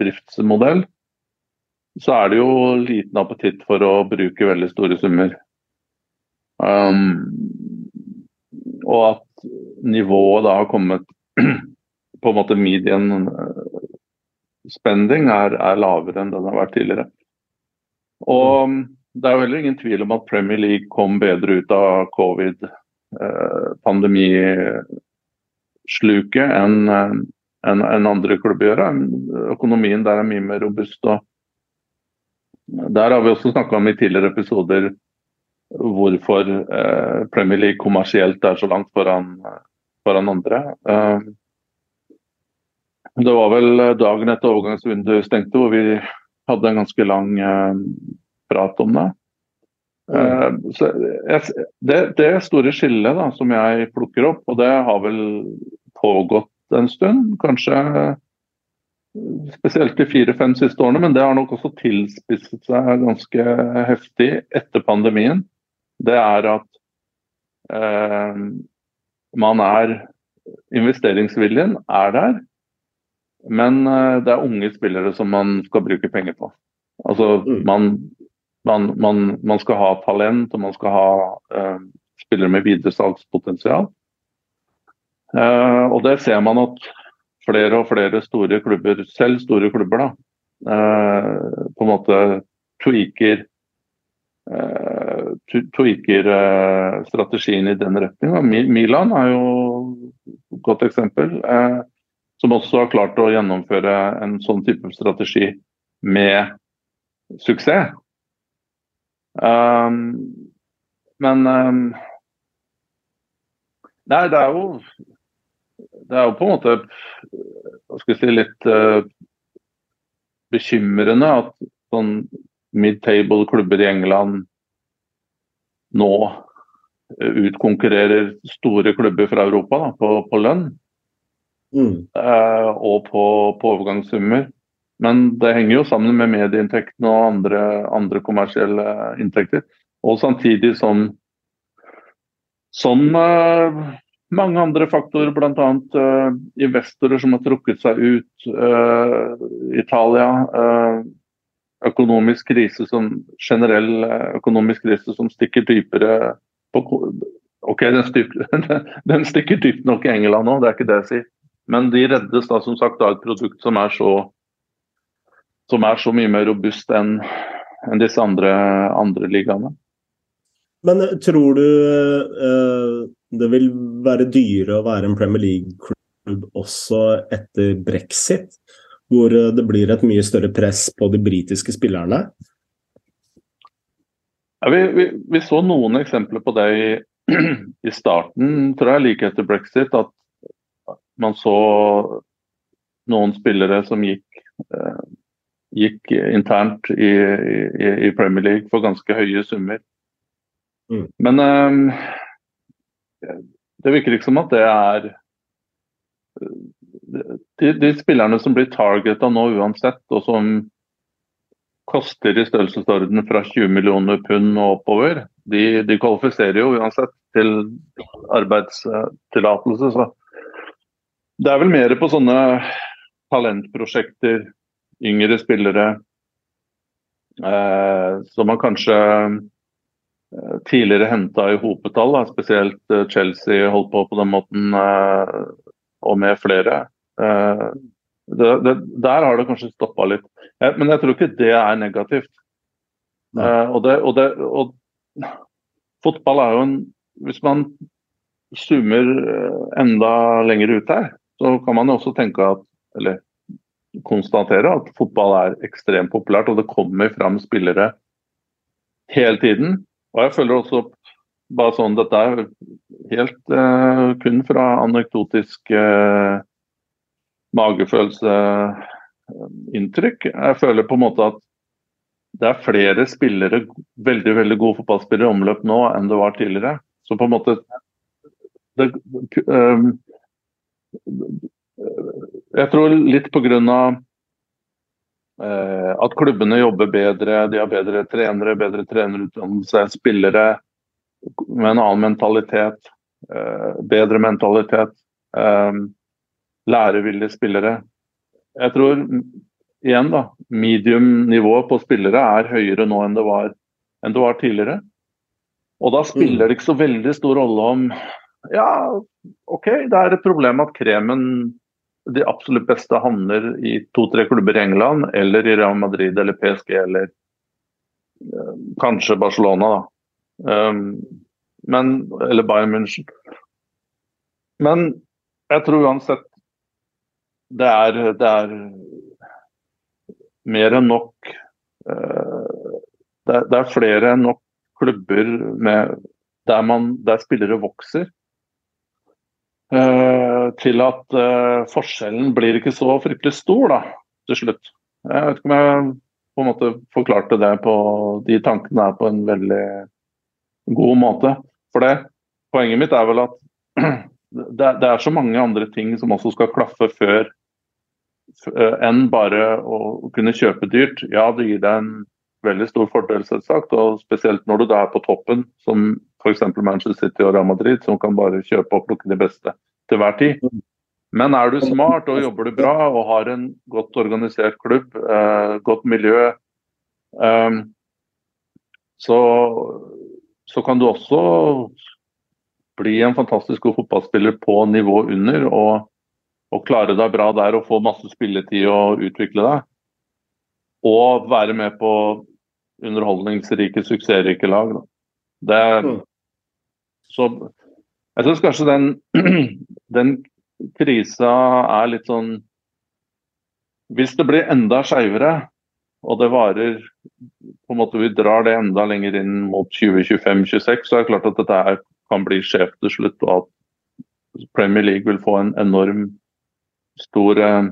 driftsmodell, så er det jo liten appetitt for å bruke veldig store summer. Um, og at nivået da har kommet på en måte median spending er, er, lavere enn den har vært tidligere. Og det er jo heller ingen tvil om at Premier League kom bedre ut av covid Eh, pandemisluket enn en, en andre klubber gjør. Økonomien der er mye mer robust. og Der har vi også snakka om i tidligere episoder hvorfor eh, Premier League kommersielt er så langt foran, foran andre. Eh, det var vel dagen etter overgangsvinduet stengte hvor vi hadde en ganske lang eh, prat om det. Uh, det, det, store skillet da, som jeg plukker opp, og det har vel pågått en stund, kanskje spesielt de fire-fem siste årene, men det har nok også tilspisset seg ganske heftig etter pandemien. Det er at eh, man er Investeringsviljen er der, men uh, det er unge spillere som man skal bruke penger på. Altså, mm. man man, man, man, skal ha talent og man skal ha eh, spillere med videresalgspotensial. Eh, og det ser man at flere og flere store klubber, selv store klubber, da, uh, på en måte tweaker, tweaker strategien i den retninga. Milan er jo et godt eksempel, som også har klart å gjennomføre en sånn type strategi med suksess. Um, men um, Nei, det er jo Det er jo på en måte hva skal jeg si, litt uh, bekymrende at sånn mid-table-klubber i England nå utkonkurrerer store klubber fra Europa da, på, på lønn. Mm. Eh, og på, på overgangssummer. Men det henger jo sammen med medieinntektene og andre, andre, kommersielle inntekter. Og samtidig som, som eh, mange andre faktorer, bl.a. Eh, investorer som har trukket seg ut. Eh, Italia. Uh, økonomisk krise som generell økonomisk krise som stikker dypere på Ok, den, stikker, den stikker dypt nok i England nå, det er ikke det jeg sier. Men de reddes da som sagt av et produkt som er så som er så mye mer robust enn en disse andre, andre ligaene. Men eh, tror du eh, det vil være dyrere å være en Premier League-klubb også etter brexit? Hvor eh, det blir et mye større press på de britiske spillerne? Ja, vi, vi, vi, så noen eksempler på det i, i starten, tror jeg, like etter brexit. At man så noen spillere som gikk eh, gikk internt i, i, i, Premier League for ganske høye summer. Mm. Men eh, det virker ikke som at det er de, de spillerne som blir targeta nå uansett, og som koster i størrelsesorden fra 20 millioner pund og oppover, de, de kvalifiserer jo uansett til arbeidstillatelse. Så det er vel mer på sånne talentprosjekter yngre spillere eh, som man kanskje eh, tidligere henta i hopetall. Da. Spesielt eh, Chelsea holdt på på den måten, eh, og med flere. Eh, det, det, der har det kanskje stoppa litt. Eh, men jeg tror ikke det er negativt. Og, det, og, det, og, fotball er jo en Hvis man zoomer enda lenger ut her, så kan man jo også tenke at Eller konstatere at fotball er ekstremt populært, og det kommer fram spillere hele tiden. Og jeg føler også bare sånn Dette er helt uh, kun fra anekdotisk uh, magefølelseinntrykk. Jeg føler på en måte at det er flere spillere, veldig veldig gode fotballspillere i omløp nå enn det var tidligere. Så på en måte det, um, jeg tror litt på grunn av at klubbene jobber bedre, de har bedre trenere, bedre trenerutdannelse, spillere. Med en annen mentalitet. Uh, bedre mentalitet. Um, lærevillige spillere. Jeg tror igjen da, medium-nivået på spillere er høyere nå enn det var, enn det var tidligere. Og da spiller det ikke så veldig stor rolle om Ja, OK, det er et problem at kremen, de absolutt beste, havner i to-tre klubber i England, eller i Real Madrid eller PSG eller øh, kanskje Barcelona, da. Um, men, eller Bayern München. Men jeg tror uansett det er, det er mer enn nok uh, det, er, det, er, flere enn nok klubber med, der, man, der spillere vokser. Uh, til at uh, forskjellen blir ikke så fryktelig stor da, til slutt. Jeg vet ikke om jeg på en måte forklarte det på de tankene her på en veldig god måte. For det, poenget mitt er vel at det, det, er så mange andre ting som også skal klaffe før enn bare å kunne kjøpe dyrt. Ja, det gir deg en veldig stor fordel, selvsagt. Og spesielt når du da er på toppen, som f.eks. Manchester City og Real Madrid, som kan bare kjøpe og plukke de beste til hver tid. Men er du smart og jobber du bra og har en godt organisert klubb, eh, godt miljø, eh, så, så, kan du også bli en fantastisk god fotballspiller på nivå under og, og klare deg bra der og få masse spilletid og utvikle deg. Og være med på underholdningsrike, suksessrike lag. Det, mm. så jeg syns kanskje den, den krisa er litt sånn Hvis det blir enda skeivere, og det varer på en måte Vi drar det enda lenger inn mot 2025-2026, så er det klart at dette her kan bli skjevt til slutt, og at Premier League vil få en enorm stor eh,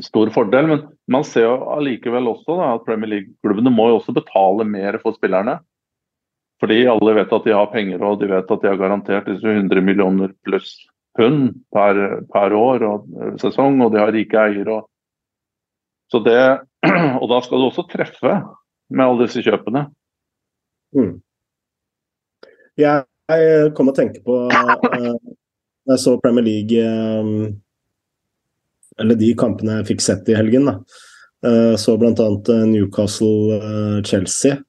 stor fordel. Men man ser jo allikevel også da, at Premier League-klubbene må jo også betale mer for spillerne. Fordi alle vet at de har penger og de vet at de har garantert disse 100 millioner pluss pund per, per, år og eh, sesong, og de har rike eiere. Så det, og da skal du også treffe med alle disse kjøpene. Mm. Jeg kom og tenkte på uh, Jeg så Premier League um, eller de kampene jeg fikk sett i helgen. da. Uh, så bl.a. Newcastle-Chelsea.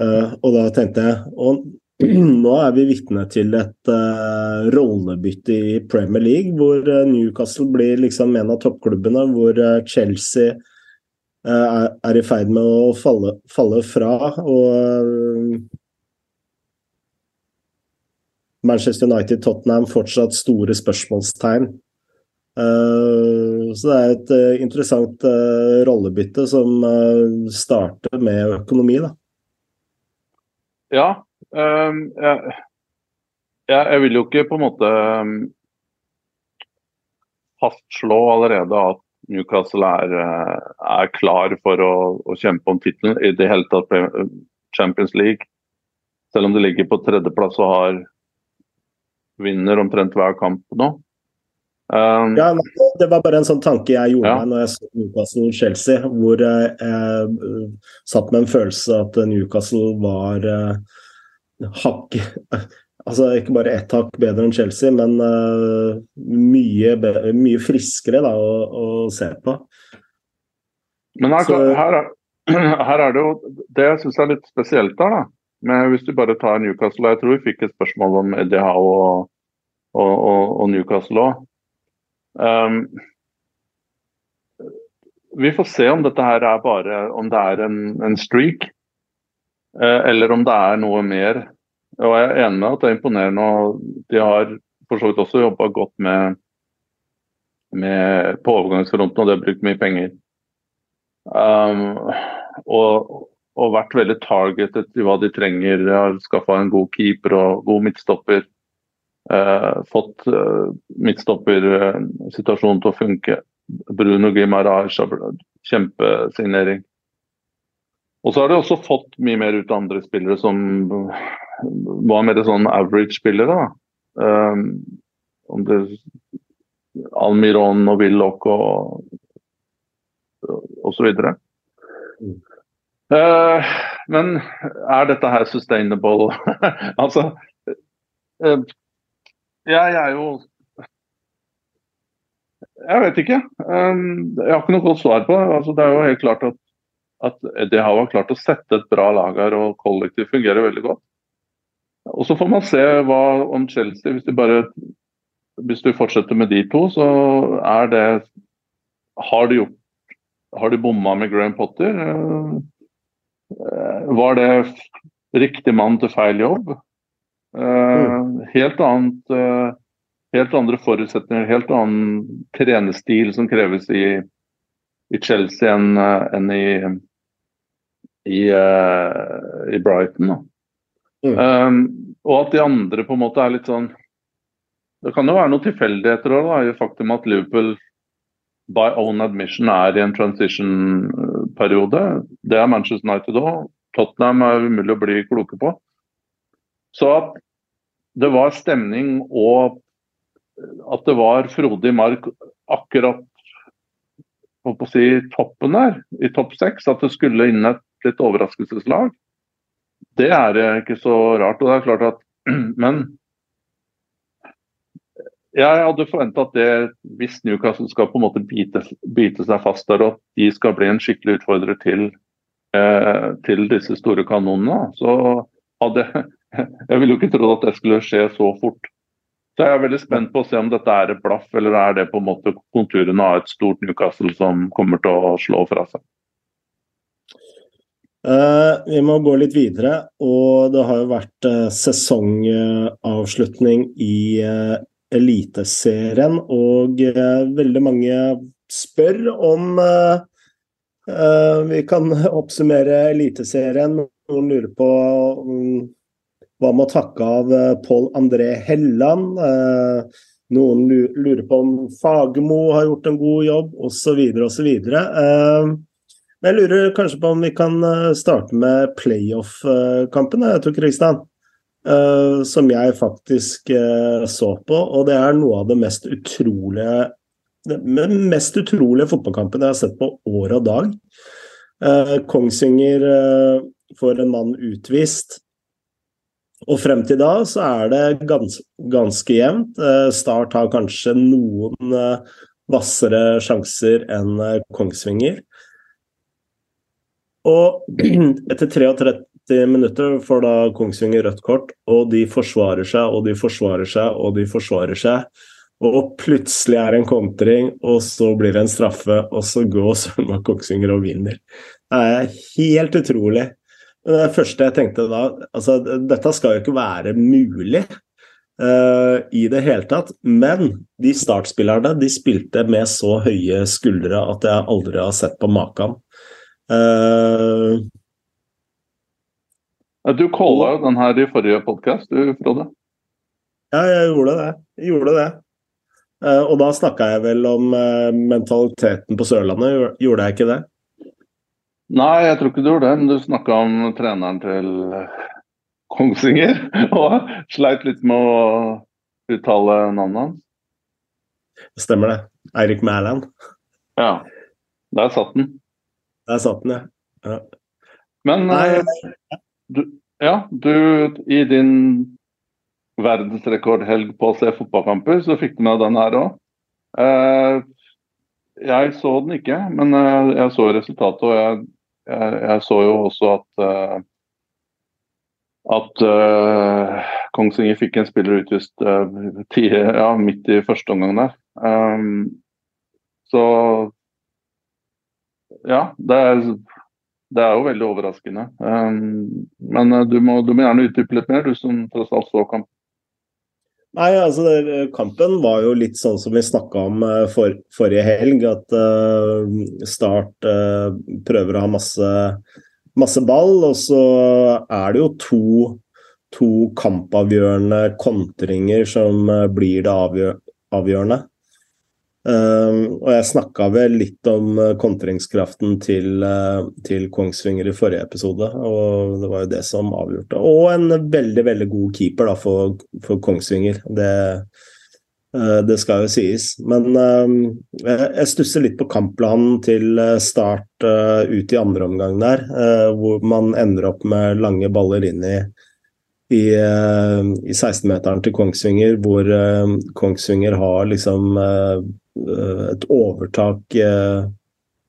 Uh, og da tenkte jeg og nå er vi vitne til et uh, rollebytte i Premier League, hvor Newcastle blir liksom en av toppklubbene, hvor Chelsea er, er, i ferd med å falle, falle fra. og Manchester United-Tottenham fortsatt store spørsmålstegn. Eh, så det er et interessant uh, rollebytte som starter med økonomi, da. Ja. Um, jeg, jeg, vil jo ikke på en måte fastslå allerede at Newcastle er, er klar for å, å, kjempe om tittelen i det hele tatt Champions League. Selv om de ligger på tredjeplass og har vinner omtrent hver kamp nå. Um, ja, Det var bare en sånn tanke jeg gjorde ja. meg når jeg så Newcastle-Chelsea, hvor jeg, eh, satt med en følelse at Newcastle var eh, hakk Altså ikke bare ett hakk bedre enn Chelsea, men uh, mye, mye, friskere da, å, å, se på. Men her, her, er, her, er, det jo Det jeg syns er litt spesielt her, da. Men hvis du bare tar Newcastle Jeg tror vi fikk et spørsmål om Eddie Howe og, og, og, og Newcastle òg. Um, vi får se om dette her er bare om det er en, en streak, uh, eller om det er noe mer. Og Jeg er enig med at det er imponerende. og De har for så vidt også jobba godt med, med, på overgangsfronten, og de har brukt mye penger. Um, og, og, vært veldig targetet i hva de trenger. De har skaffa en god keeper og god midtstopper. Uh, fått uh, midtstoppersituasjonen til å funke. Bruno Gimaraj kjempesignering. Og så har de også fått mye mer ut av andre spillere som var mer sånn average-spillere. Um, om det Almiron og Willoch og, og så videre. Uh, men er dette her sustainable? altså uh, Jeg er jo Jeg vet ikke. Um, jeg har ikke noe godt svar på det. Altså, det er jo helt klart at, at det har klart å sette et bra lag her, og kollektivt fungerer veldig godt. Og Så får man se hva om Chelsea, hvis du, bare hvis du fortsetter med de to, så er det Har du gjort Har du bomma med Graham Potter? Eh, var det riktig mann til feil jobb? Mm. Helt annet eh, Helt andre forutsetninger, helt annen trenestil som kreves i, i Chelsea enn, enn i, i, i Brighton. Mm. Um, og at de andre på en måte er litt sånn Det kan jo være noen tilfeldigheter òg, i faktum at Liverpool by own admission er i en transition-periode. Det er Manchester United òg. Tottenham er umulig å bli kloke på. Så at det var stemning og at det var frodig mark akkurat på å si, toppen der, i topp seks, at det skulle inn et litt overraskelseslag, det er ikke så rart. og det er klart at Men jeg hadde forventa at det, hvis Newcastle skal på en måte bite, bite, seg fast der, at de skal bli en skikkelig utfordrer til, eh, til disse store kanonene, så hadde jeg ville jo ikke trodd at det skulle skje så fort. Så jeg er veldig spent på å se om dette er et blaff, eller er det på en måte konturene av et stort Newcastle som kommer til å slå fra seg. Uh, vi må gå litt videre, og det har jo vært uh, sesongavslutning i uh, Eliteserien, og veldig mange spør om vi kan oppsummere Eliteserien. Noen lurer på um, hva med å takke av Pål André Helland. noen lurer på om Fagermo har gjort en god jobb, osv., osv. Uh, jeg lurer kanskje på om vi kan eh, starte med playoff-kampen, jeg tror Kristian. Uh, som jeg faktisk uh, så på, og det er noe av det mest utrolige den mest utrolige fotballkampen jeg har sett på år og dag. Kongsvinger får en mann utvist. Og frem til da så er det gans, ganske jevnt. Start har kanskje noen hvassere sjanser enn Kongsvinger. Og etter 33 minutter får da Kongsvinger rødt kort, og de forsvarer seg og de forsvarer seg og de forsvarer seg. Og plutselig er det en kontring, og så blir det en straffe, og så går Sølma Kongsvinger og vinner. Det er helt utrolig. Det første jeg tenkte da altså Dette skal jo ikke være mulig uh, i det hele tatt, men de startspillerne de spilte med så høye skuldre at jeg aldri har sett på maken. Uh, du calla jo den her i forrige podkast, du Frode? Ja, jeg gjorde det. Jeg gjorde det. Uh, og da snakka jeg vel om uh, mentaliteten på Sørlandet, gjorde jeg ikke det? Nei, jeg tror ikke du gjorde det, men du snakka om treneren til Kongsvinger. Og sleit litt med å uttale navnet hans. Stemmer det. Eirik Mæland. Ja, der satt den. Der satt den, ja. Men Nei. du, ja, du i din verdensrekordhelg på å se fotballkamper, så fikk du med den her òg. Eh, jeg så den ikke, men uh, jeg så resultatet, og jeg, jeg, jeg så jo også at at uh, Kongsvinger fikk en spiller utvist uh, ja, midt i første omgang der. Um, så ja, det er, det er, jo veldig overraskende. Um, men uh, du må, du må, gjerne utdype litt mer, du som tross alt så kamp. Nei, altså det, Kampen var jo litt sånn som vi snakka om uh, for, forrige helg. At uh, Start uh, prøver å ha masse, masse, ball, og så er det jo to, to kampavgjørende kontringer som blir det avgjør, avgjørende. Um, og jeg snakka vel litt om uh, kontringskraften til, uh, til, Kongsvinger i forrige episode, og det var jo det som avgjorde. Og en veldig, veldig god keeper da, for, for Kongsvinger. Det, Det skal jo sies. Men jeg stusser litt på kampplanen til Start ut i andre omgang der, hvor man ender opp med lange baller inn i i, i 16-meteren til Kongsvinger, hvor Kongsvinger har liksom et overtak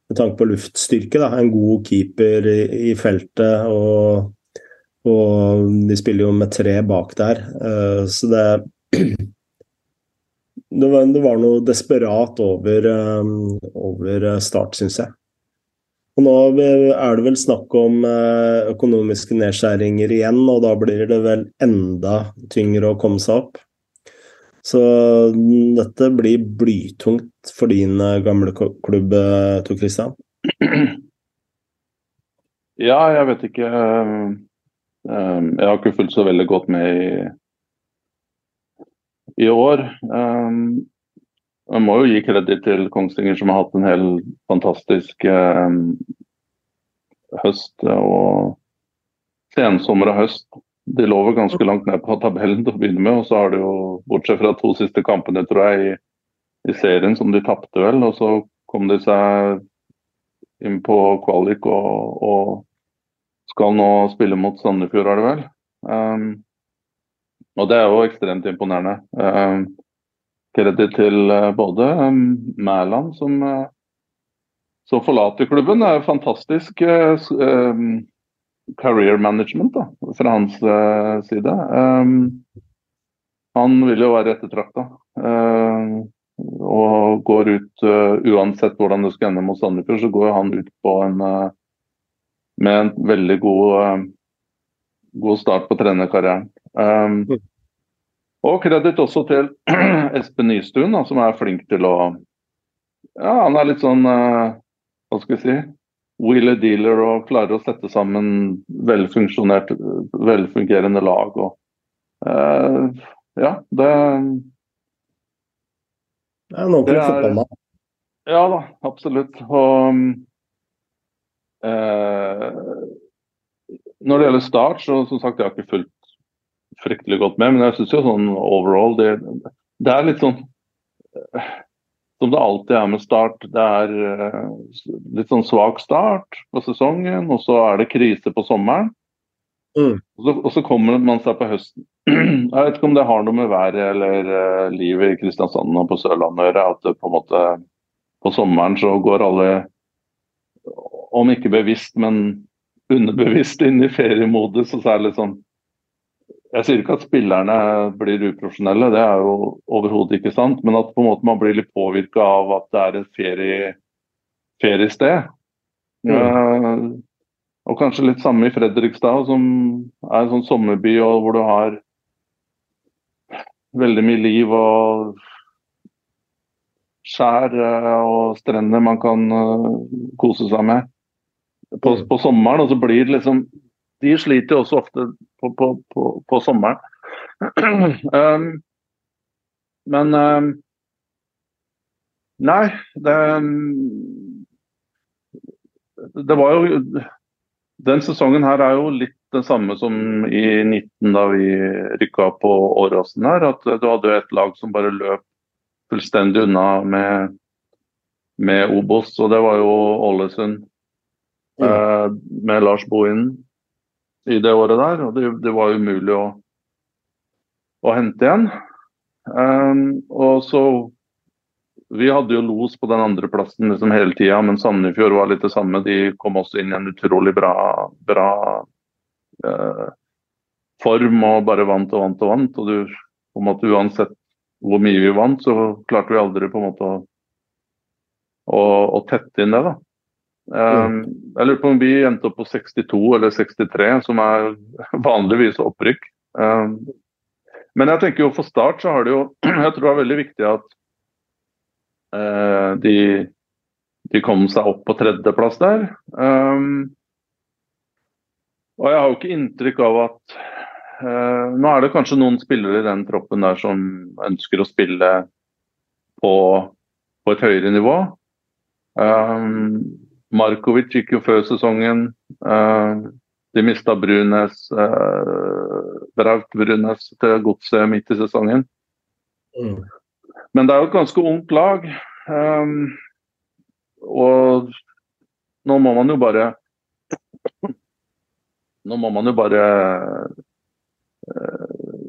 med tanke på luftstyrke. Da. En god keeper i, feltet, og, og, de spiller jo med tre bak der. Uh, så det, det, var, det var, noe desperat over, over start, syns jeg. Og Nå er det vel snakk om økonomiske nedskjæringer igjen, og da blir det vel enda tyngre å komme seg opp. Så dette blir blytungt for din eh, gamle klubb, eh, Tor Christian? Ja, jeg vet ikke. Eh, jeg har ikke fulgt så veldig godt med i, i år. Jeg må jo gi kreditt til Kongsvinger, som har hatt en helt fantastisk høst og sensommer og høst de lå vel ganske langt ned på tabellen til å begynne med. Og så har de jo, bortsett fra to siste kampene, tror jeg, i, i serien som de tapte vel. Og så kom de seg inn på kvalik og, og skal nå spille mot Sandefjord, er det vel. Um, og det er jo ekstremt imponerende. Um, Kreditt til uh, både um, Mæland, som, uh, som forlater klubben. Det er fantastisk. Um, career management da, fra hans uh, side. Um, han vil jo være ettertrakta. Uh, og går ut uh, uansett hvordan det skal ende mot Sandefjord, så går han ut på en med en veldig god, god start på trenerkarrieren. Um, og kreditt også til Espen Nystuen, som er flink til å Ja, han er litt sånn Hva skal vi si wheeler dealer og klarer å sette sammen velfungerende lag. Og, uh, ja, det Det er en ordentlig fotballmann. Ja da, absolutt. Og uh, når det gjelder Start, så som sagt, jeg har ikke fulgt fryktelig godt med, men jeg syns jo sånn overall det, det er litt sånn som det alltid er med Start. Det er uh, litt sånn svak start på sesongen, og så er det krise på sommeren. Mm. Og, så, og, så, kommer man seg på høsten. Jeg vet ikke om det har noe med været eller uh, livet i Kristiansand og på Sørlandet å gjøre. At det på en måte på sommeren så går alle, om ikke bevisst, men underbevisst inn i feriemodus. Og så er det litt sånn jeg sier ikke at spillerne blir uprofesjonelle, det er jo overhodet ikke sant. Men at man blir litt påvirka av at det er et ferie, feriested. Mm. Uh, og kanskje litt samme i Fredrikstad, som er en sånn sommerby hvor du har veldig mye liv og skjær uh, og strender man kan uh, kose seg med på, mm. på sommeren. Og så blir det liksom De sliter jo også ofte på, på, på, på sommeren. um, men um, Nei, det Det var jo Den sesongen her er jo litt den samme som i 19 da vi rykka på Åråsen her. At du hadde et lag som bare løp fullstendig unna med, med Obos, og det var jo Ålesund. Mm. Uh, med Lars Bohinen i det året der. Og det, det var umulig å, å hente igjen. Um, og så Vi hadde jo los på den andreplassen liksom hele tida, men Sandefjord var litt det samme. De kom også inn i en utrolig bra, bra uh, form og bare vant og vant og vant. Og du, på en måte uansett hvor mye vi vant, så klarte vi aldri på en måte å, å, å tette inn det. da. Um, jeg lurer på om vi endte opp på 62 eller 63, som er vanligvis opprykk. Um, men jeg tenker jo for Start så har det jo Jeg tror det er veldig viktig at uh, de, de kom seg opp på tredjeplass der. Um, og jeg har jo ikke inntrykk av at uh, Nå er det kanskje noen spillere i den troppen der som ønsker å spille på, på et høyere nivå. Um, Markovic gikk jo før sesongen. Uh, de mista Brunes, uh, Braut Brunes til godset midt i sesongen. Mm. Men det er jo et ganske ungt lag. Um, og nå må man jo bare Nå må man jo bare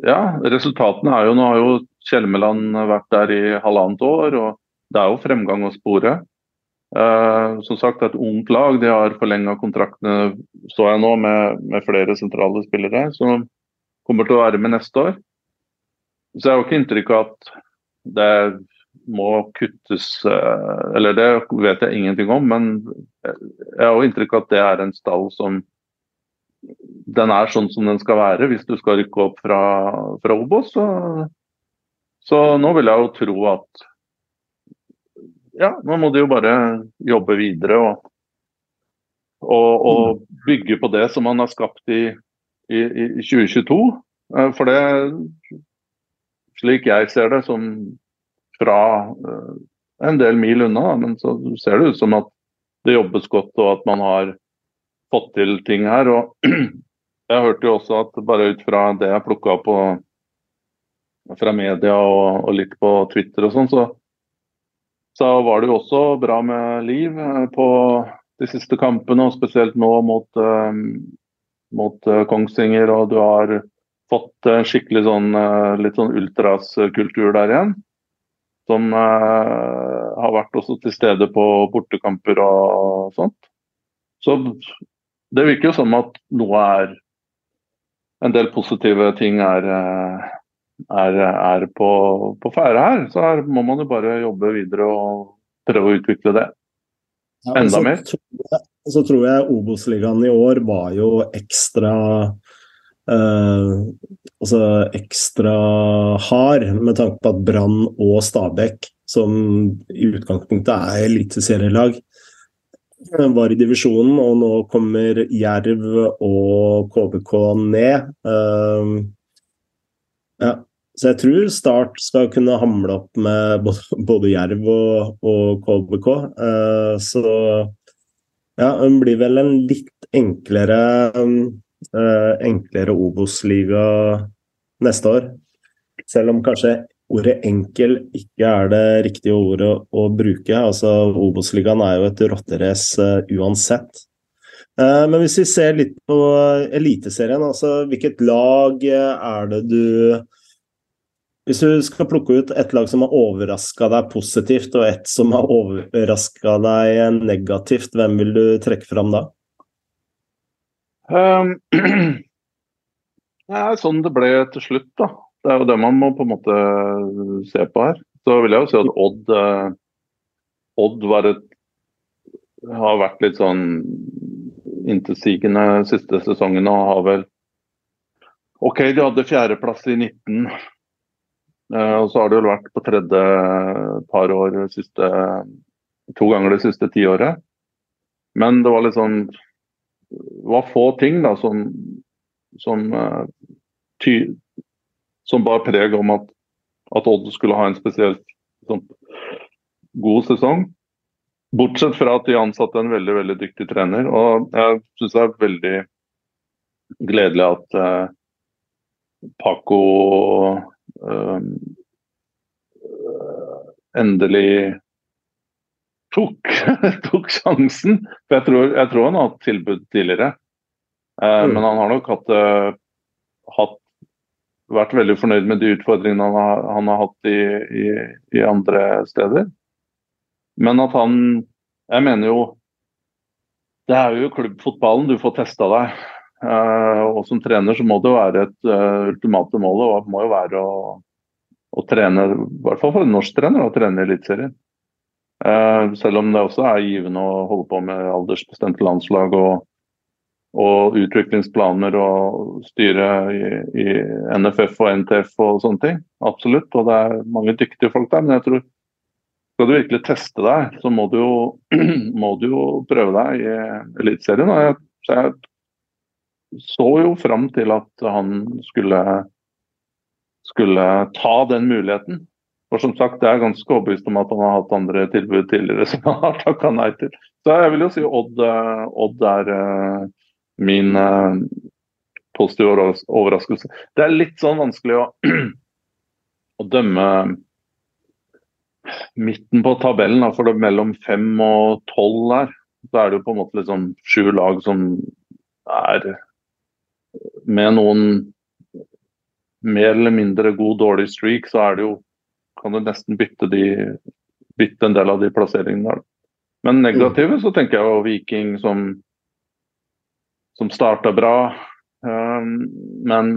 Ja, resultatene er jo Nå har jo Kjelmeland vært der i halvannet år, og det er jo fremgang å spore. Uh, som sagt, et ungt lag. De har forlenga kontraktene så jeg nå med, med, flere sentrale spillere som kommer til å være med neste år. Så jeg har ikke inntrykk av at det må kuttes uh, Eller det vet jeg ingenting om, men jeg har jo inntrykk av at det er en stall som den er sånn som den skal være hvis du skal rykke opp fra, fra Obos. Så, så, nå vil jeg jo tro at ja, nå må de jo bare jobbe videre og, og, og bygge på det som man har skapt i, i, i 2022. Eh, for det, slik jeg ser det, som fra uh, en del mil unna, men så ser det ut som at det jobbes godt og at man har fått til ting her. og Jeg hørte jo også at bare ut fra det jeg plukka opp fra media og, og, litt på Twitter og sånn, så, så, var det jo også bra med liv eh, på de siste kampene, og spesielt nå mot, um, mot uh, Kongsvinger. Og du har fått en skikkelig sånn litt sånn ultraskultur der igjen. Som har vært også til stede på bortekamper og sånt. Så det virker jo som at noe er En del positive ting er, eh, er, er på, på ferde her. Så her må man jo bare jobbe videre og prøve å utvikle det enda mer. Så tror jeg Obos-ligaen i år var jo ekstra eh, altså ekstra hard, med tanke på at Brann og Stabæk, som i utgangspunktet er eliteserielag, var i divisjonen, og nå kommer Jerv og KBK ned. Uh, ja. Så jeg tror Start skal kunne hamle opp med både, både Jerv og, og KBK. Uh, så ja, hun blir vel en litt enklere uh, enklere Obos-liga neste år. Selv om kanskje ordet 'enkel' ikke er det riktige ordet å bruke. Altså, Obos-ligaen er jo et rotterace uh, uansett. Uh, men hvis vi ser litt på Eliteserien, altså hvilket lag er det du Hvis du skal plukke ut et lag som har overraska deg positivt, og et som har overraska deg negativt, hvem vil du trekke fram da? Um, det er sånn det ble til slutt, da. Det er jo det man må på en måte se på her. Så vil jeg jo si at Odd, eh, Odd et, har vært litt sånn intetsigende siste sesongene og har vel OK, de hadde fjerdeplass i 19. Eh, og så har de vel vært på tredje par år siste, to ganger det siste tiåret. Men det var sånn Det var få ting da som, som uh, ty, som bar preg om at, at Odd skulle ha en spesielt sånn, god sesong. Bortsett fra at de ansatte en veldig veldig dyktig trener. Og jeg syns det er veldig gledelig at eh, Paco eh, endelig tok, tok sjansen. For jeg tror, jeg tror, han har hatt tilbud tidligere. Eh, mm. Men han har nok hatt, eh, hatt vært veldig fornøyd med de utfordringene han har, han har hatt i, i, i, andre steder. Men at han Jeg mener jo Det er jo klubbfotballen du får testa deg. Uh, og som trener så må det jo være et uh, ultimate mål og må jo være å, å, trene, i hvert fall for en norsk trener, å trene i Eliteserien. Uh, selv om det også er givende å holde på med aldersbestemte landslag og, og utviklingsplaner og styre i, i, NFF og NTF og sånne ting. Absolutt. Og det er mange dyktige folk der. Men jeg tror skal du virkelig teste deg, så må du jo, må du jo prøve deg i Eliteserien. Og jeg, jeg så jo fram til at han skulle, skulle ta den muligheten. For som sagt, jeg er ganske overbevist om at han har hatt andre tilbud tidligere som han har takka nei til. Så jeg vil jo si Odd, eh, Odd er eh, min positive overraskelse. Det er litt sånn vanskelig å, å dømme midten på tabellen, for det er mellom fem og tolv der, så er det jo på en måte liksom sju lag som er med noen mer eller mindre god, dårlig streak, så er det jo kan du nesten bytte, de, bytte en del av de plasseringene der. Men negative så tenker jeg jo Viking som, som starta bra. Um, men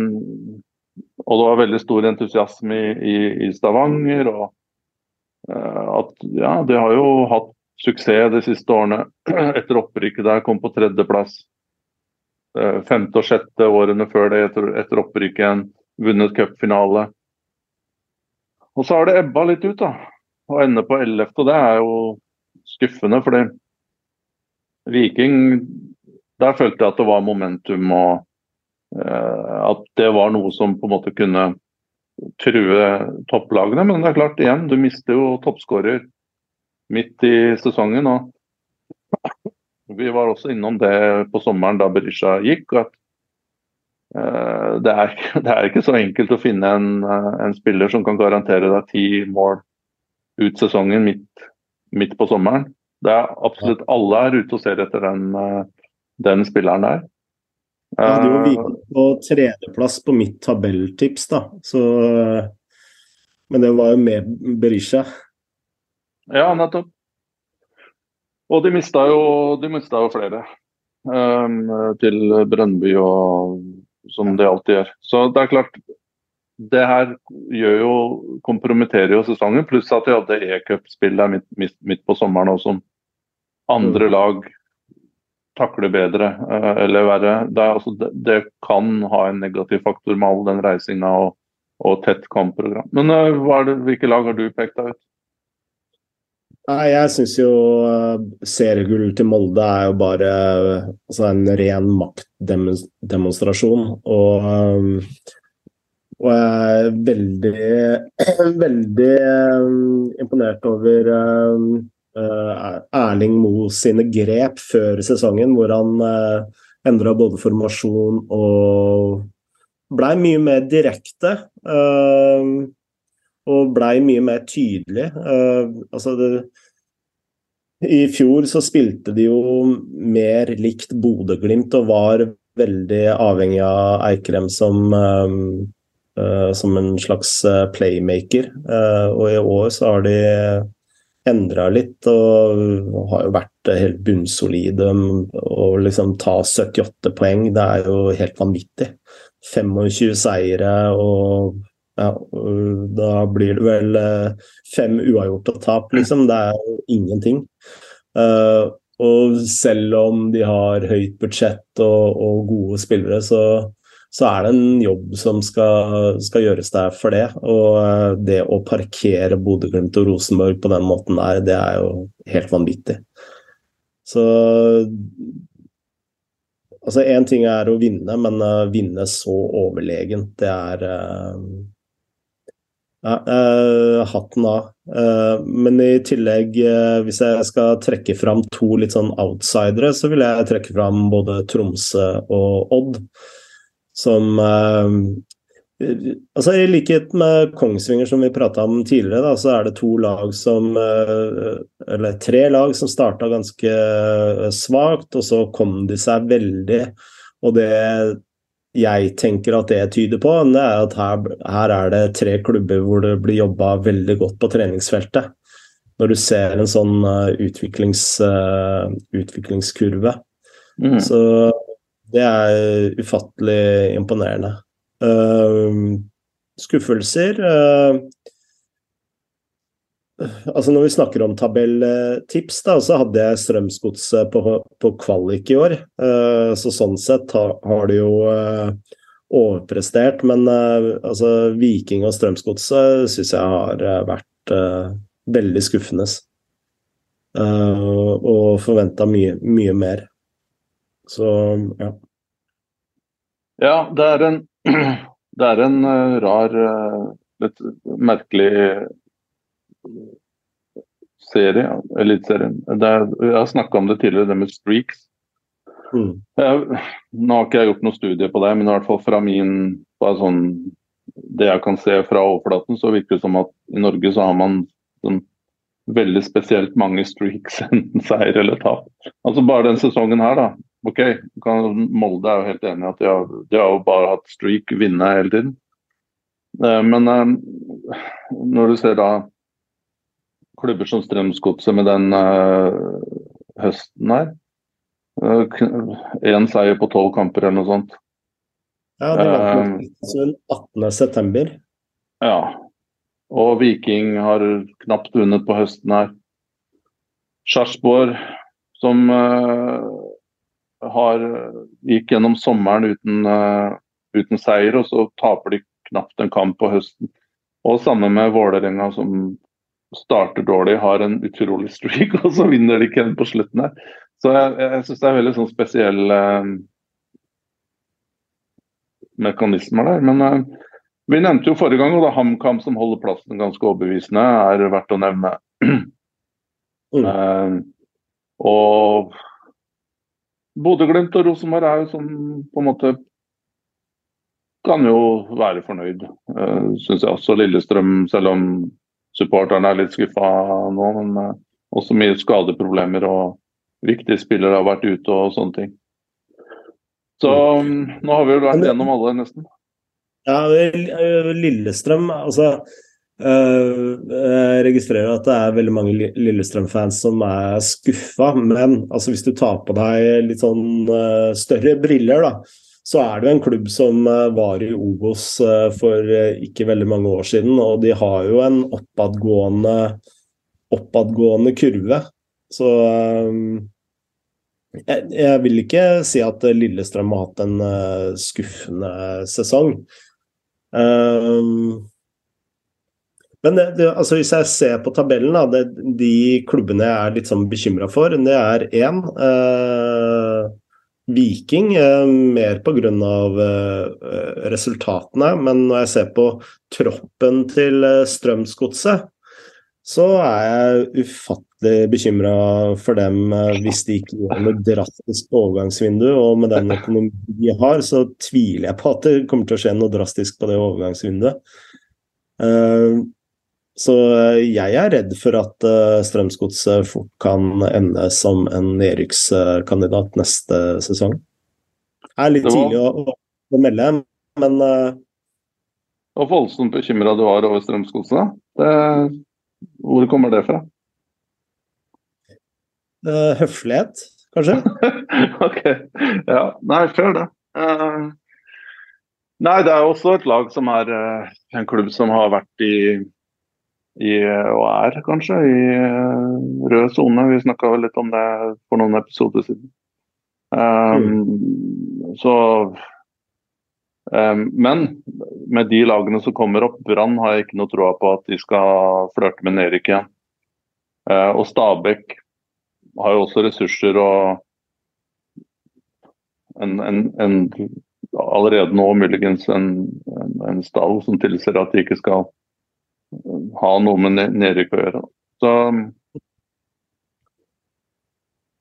Og det var veldig stor entusiasme i, i, i Stavanger. og at ja, de har jo hatt suksess de siste årene. Etter opprykket der kom på tredjeplass. Uh, femte og sjette årene før det etter, etter opprykket igjen. Vunnet cupfinale. Og så har det ebba litt ut, da. Å ende på 11., det er jo skuffende, fordi Viking Der følte jeg at det var momentum og eh, at det var noe som på en måte kunne true topplagene. Men det er klart, igjen, du mister jo toppskårer midt i sesongen. og Vi var også innom det på sommeren da Berisha gikk. at Eh, det er, det er, ikke så enkelt å finne en, eh, en, spiller som kan garantere deg ti mål ut sesongen midt, midt, på sommeren. Det er absolutt alle er ute og ser etter den, eh, den spilleren der. Jeg hadde jo Viking på tredjeplass på mitt tabelltips, da. Så, men det var jo med Berisha. Ja, nettopp. Og de mista jo, de mista jo flere. Um, til Brønnby og som det alltid gjør. Så det er klart, det her gjør jo, kompromitterer jo sesongen. Pluss at de hadde e-cupspill der midt, midt, midt, på sommeren også, som andre mm. lag takler bedre eh, eller verre. Det, altså, det, det, kan ha en negativ faktor med all den reisinga og, og tett kampprogram. Men uh, det, hvilke lag har du pekt deg ut? Nei, Jeg syns jo uh, seriegull til Molde er jo bare altså en ren maktdemonstrasjon. Og, og jeg er veldig, veldig imponert over Erling Moe sine grep før sesongen, hvor han uh, endra både formasjon og blei mye mer direkte. Uh, og blei mye mer tydelig. Altså det, I fjor så spilte de jo mer likt Bodø-Glimt og var veldig avhengig av Eikrem som, uh, som en slags playmaker. Uh, og i år så har de endra litt og har jo vært helt bunnsolide. Å liksom ta 78 poeng, det er jo helt vanvittig. 25 seire og ja, da blir det vel eh, fem uavgjorte tap, liksom. Det er jo ingenting. Uh, og selv om de har høyt budsjett og, og gode spillere, så, så, er det en jobb som skal, skal gjøres der for det. Og uh, det å parkere Bodø-Glimt og Rosenborg på den måten der, det er jo helt vanvittig. Så Altså, én ting er å vinne, men å vinne så overlegent, det er ja, uh, hatten av. Men i tillegg, hvis jeg skal trekke fram to litt sånn outsidere, så vil jeg trekke fram både Tromsø og Odd. Som Altså I likhet med Kongsvinger, som vi prata om tidligere, da, så er det to lag som Eller tre lag som starta ganske svakt, og så kom de seg veldig. Og det jeg tenker at det tyder på, det er at her, her er det tre klubber hvor det blir jobba veldig godt på treningsfeltet. Når du ser en sånn utviklings, utviklingskurve. Mm. Så det er ufattelig imponerende. Uh, skuffelser Altså Når vi snakker om tabelltips, da, så hadde jeg Strømsgodset på, på, kvalik i år. Uh, så sånn sett har, har de jo uh, overprestert. Men uh, altså Viking og Strømsgodset syns jeg har vært veldig skuffende. og forventa mye, mye mer. Så ja. Ja, det er en, det er en rar, litt merkelig serie, Eliteserien. Jeg har snakka om det tidligere, det med streaks. Mm. Jeg, nå har ikke jeg gjort noe studie på det, men i hvert fall fra min sånn, Det jeg kan se fra overflaten, så virker det som at i Norge så har man sånn veldig spesielt mange streaks enten seier eller tap. Altså Bare den sesongen her, da. Ok, Molde er jo helt enig i at de har, de har, jo bare hatt streak, vinne hele tiden. Eh, men eh, når du ser da klubber som Strømsgodset med den uh, høsten her Én seier på tolv kamper eller noe sånt. Ja, det var uh, 18.9. Ja, og Viking har knapt vunnet på høsten her. Sarpsborg, som har, gikk gjennom sommeren uten, uh, uten, seier, og så taper de knapt en kamp på høsten. Og sammen med Vålerenga, som starter dårlig, har en utrolig streak, og så vinner de ikke på slutten her. Så jeg, jeg syns det er veldig sånn spesiell uh, mekanismer der. Men vi nevnte jo forrige gang, og da HamKam som holder plassen ganske overbevisende, er verdt å nevne. Mm. Uh, og Bodø-Glimt og Rosenborg er jo sånn på en måte kan jo være fornøyd, uh, eh, syns jeg også. Lillestrøm, selv om supporterne er litt skuffa nå, men uh, også mye skadeproblemer og viktige spillere har vært ute og sånne ting. Så um, nå har vi jo vært gjennom alle, nesten. Ja, Lillestrøm altså Jeg registrerer at det er veldig mange Lillestrøm-fans som er skuffa, men altså, hvis du tar på deg litt sånn uh, større briller, da, så er det jo en klubb som uh, var i Obos uh, for ikke veldig mange år siden, og de har jo en oppadgående, oppadgående kurve. Så jeg, jeg, vil ikke si at Lillestrøm har hatt en skuffende sesong. Um, men det, altså hvis jeg ser på tabellen, da, det, de klubbene jeg er litt sånn bekymra for, det er én eh, Viking, eh, mer pga. Eh, resultatene. Men når jeg ser på troppen til eh, Strømsgodset, så er jeg ufattelig bekymra for dem uh, hvis de ikke gjør noe drastisk overgangsvindu. Og med den økonomien de har, så tviler jeg på at det kommer til å skje noe drastisk på det overgangsvinduet. Uh, så jeg er redd for at uh, Strømsgodset fort kan ende som en nedrykkskandidat neste sesong. Det er litt tidlig å, å melde, men uh, Og voldsomt bekymra du var over Strømsgodset? Hvor kommer det fra? Uh, høflighet, kanskje? ok. Ja. Nei, før det. Uh, nei, det er også et lag som er uh, en klubb som har vært i, i og er kanskje i rød sone. Vi snakka vel litt om det for noen episoder siden. Um, mm. Så um, men med de lagene som kommer opp, Brann har jeg ikke noe troa på at de skal flørte med nedrykk igjen. Uh, og Stabæk har jo også ressurser og en, en, en, allerede nå muligens en, en, stall som tilsier at de ikke skal ha noe med nedrykk å gjøre. Så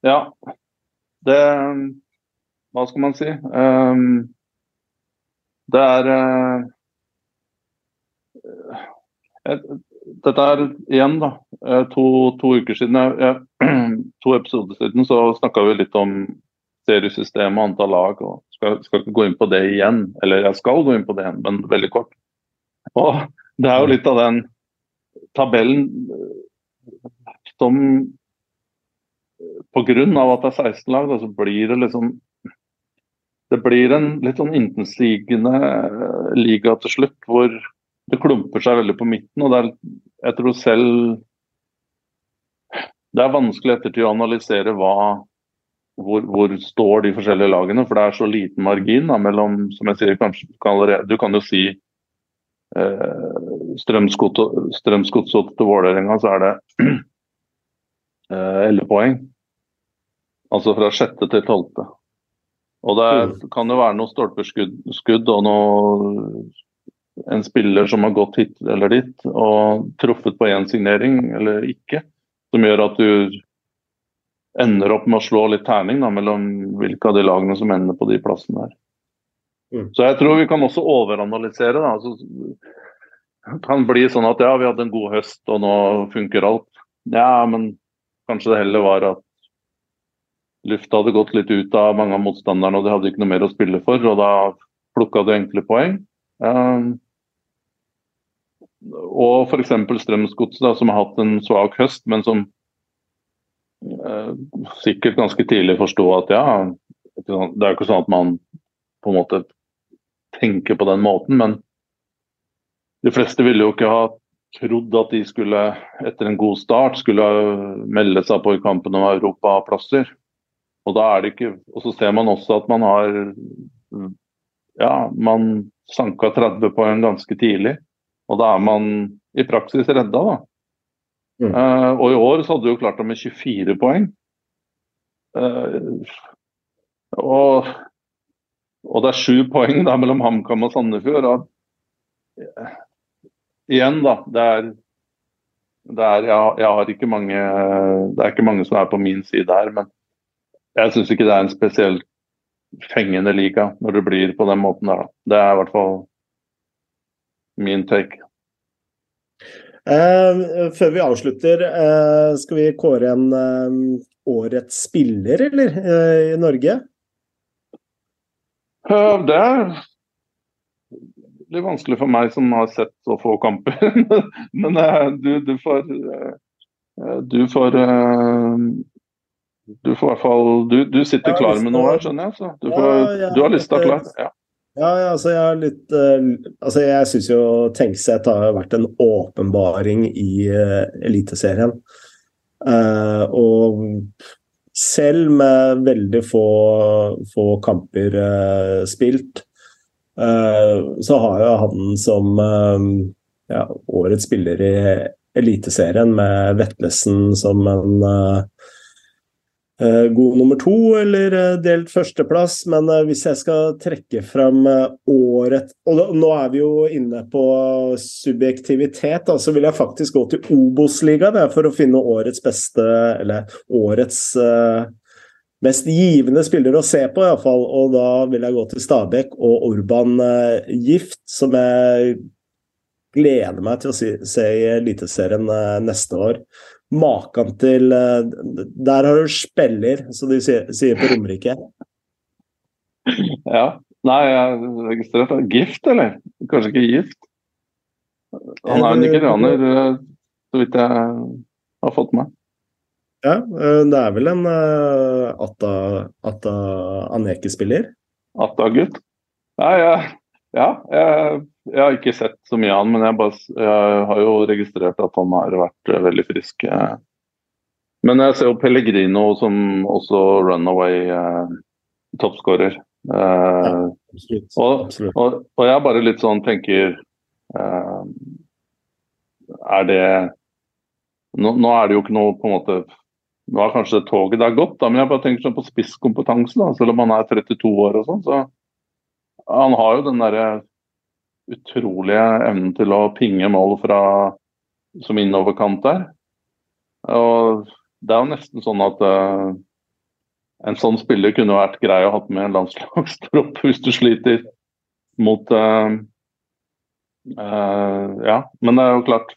ja. Det Hva skal man si? Um, det er uh, Dette er igjen, da. Eh, to, to uker siden, to episoder siden så snakka vi litt om seriesystem og antall lag. og skal, skal, gå inn på det igjen. Eller jeg skal gå inn på det igjen, men veldig kort. Og det er jo litt av den tabellen som Pga. at det er 16 lag, da, så blir det liksom det blir en litt sånn intensivende eh, liga til slutt, hvor det klumper seg veldig på midten. og er, Jeg tror selv det er vanskelig ettertid å analysere hva, hvor, hvor, står de forskjellige lagene. For det er så liten margin da, mellom som jeg sier, kanskje, du, kan jo si Strømsgodset til Vålerenga, så er det elleve eh, poeng. Altså fra sjette til tolvte. Og det er, mm. kan jo være noe stolpeskudd og noe en spiller som har gått hit eller dit og truffet på én signering eller ikke, som gjør at du ender opp med å slå litt terning da, mellom hvilke av de lagene som ender på de plassene der. Mm. Så jeg tror vi kan også overanalysere. da, altså, Det kan bli sånn at ja, vi hadde en god høst og nå funker alt. ja, men kanskje det heller var at lufta hadde gått litt ut av mange av motstanderne, og de hadde ikke noe mer å spille for, og da plukka du enkle poeng. Um, og f.eks. Strømsgodset, som har hatt en svak høst, men som uh, sikkert ganske tidlig forsto at ja, det er jo ikke sånn at man på en måte tenker på den måten, men de fleste ville jo ikke ha trodd at de skulle, etter en god start, skulle melde seg på i kampen om europaplasser. Og da er det ikke Og så ser man også at man har Ja, man sanka 30 poeng ganske tidlig. Og da er man i praksis redda, da. Mm. Uh, og i år så hadde du jo klart det med 24 poeng. Uh, og, og, det er sju poeng da mellom HamKam og Sandefjord. Og, igjen, da. Det er, det er jeg, jeg, har ikke mange Det er ikke mange som er på min side her, men jeg syns ikke det er en spesielt fengende liga når det blir på den måten der. Det er i hvert fall min take. Uh, før vi avslutter, uh, skal vi kåre en uh, årets spiller, eller, i Norge? Det er litt vanskelig for meg som har sett så få kamper. Men du, du, får Du får du får i hvert fall Du, du sitter klar med noe her, skjønner jeg. Så du, får, du har lista klar. Ja. Ja, altså jeg har litt Altså jeg syns jo Tenkseth har vært en åpenbaring i Eliteserien. Og selv med veldig få, få kamper spilt, så har jo han som ja, årets spiller i Eliteserien med Vetlesen som en Eh, god nummer to eller eh, delt førsteplass, men eh, hvis jeg skal trekke fram året Og nå er vi jo inne på subjektivitet, da, så vil jeg faktisk gå til Obos-ligaen for å finne årets beste, eller årets mest givende spiller å se på, iallfall. Og da vil jeg gå til Stabæk og Orban Gift, som jeg gleder meg til å se, i Eliteserien neste år. Maken til eh, Der har du spiller, som de sier på Romerike. Ja. Nei, jeg registrerte Gift, eller? Kanskje ikke gift? Han er nigerianer, eh, så vidt jeg har fått med. Ja, eh, det er vel en Atta, Atta Aneke-spiller? Atta-gutt? Ja, ja jeg jeg har ikke sett så mye av han, men jeg, bare, jeg, har jo registrert at han har vært eh, veldig frisk. Eh. Men jeg ser jo Pellegrino som også runaway eh, toppskårer. Eh, ja, og, og, og, jeg bare litt sånn tenker eh, Er det nå, nå, er det jo ikke noe på en måte Nå er kanskje toget der gått, da, men jeg bare tenker sånn på spisskompetanse. da, Selv om han er 32 år og sånn. så Han har jo den derre utrolige evnen til å pinge mål fra, som innoverkant der. Og det er jo nesten sånn at uh, en sånn spiller kunne vært grei å ha med en landslagstropp hvis du sliter mot uh, uh, Ja, men det er jo klart.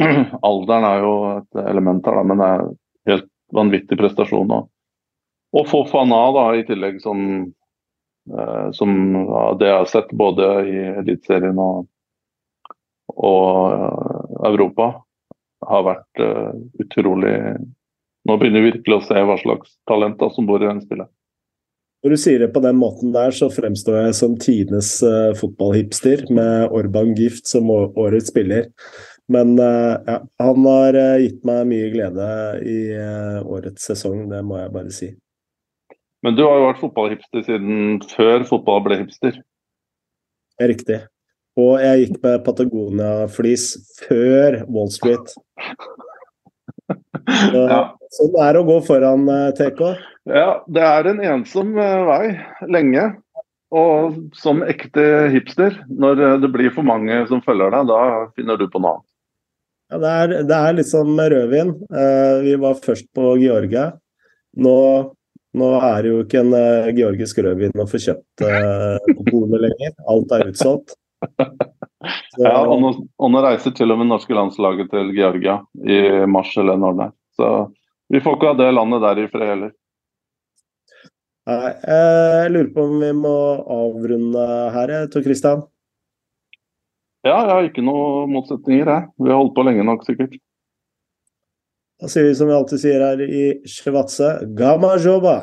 Alderen er jo et element her, da, men det er helt vanvittig prestasjon. Og, og Fofana da, i tillegg som som det jeg har sett både i Eliteserien og, og eh, Europa, har vært uh, utrolig Nå begynner vi virkelig å se hva slags talent som bor i den spillet. Når du sier det på den måten der, så fremstår jeg som tidenes uh, fotballhipster med Orban Gift som årets spiller. Men uh, ja, han har uh, gitt meg mye glede i årets sesong, det må jeg bare si. Men du har jo vært fotballhipster siden før fotball ble hipster. Er riktig. Og jeg gikk med Patagonia-flis før Wall Street. Så, ja. Sånn er det å gå foran, eh, TK. Ja, det er en ensom eh, vei lenge. Og som ekte hipster, når eh, det blir for mange som følger deg, da finner du på noe annet. Ja, det er, det er litt som rødvin. vi var først på Georgia. Nå nå er det jo ikke en uh, georgisk rødvin å få kjøpt uh, på polet lenger. Alt er utsolgt. Så, ja, og nå, og nå, reiser til og med norske landslaget til Georgia i mars eller når det er. Så vi får ikke ha det landet der i fred heller. Nei, jeg lurer på om vi må avrunde her, Tor Christian? Ja, jeg har ikke noen motsetninger, jeg. Vi har holdt på lenge nok, sikkert. Da sier vi som vi alltid sier her i Sjevatse, gama joba!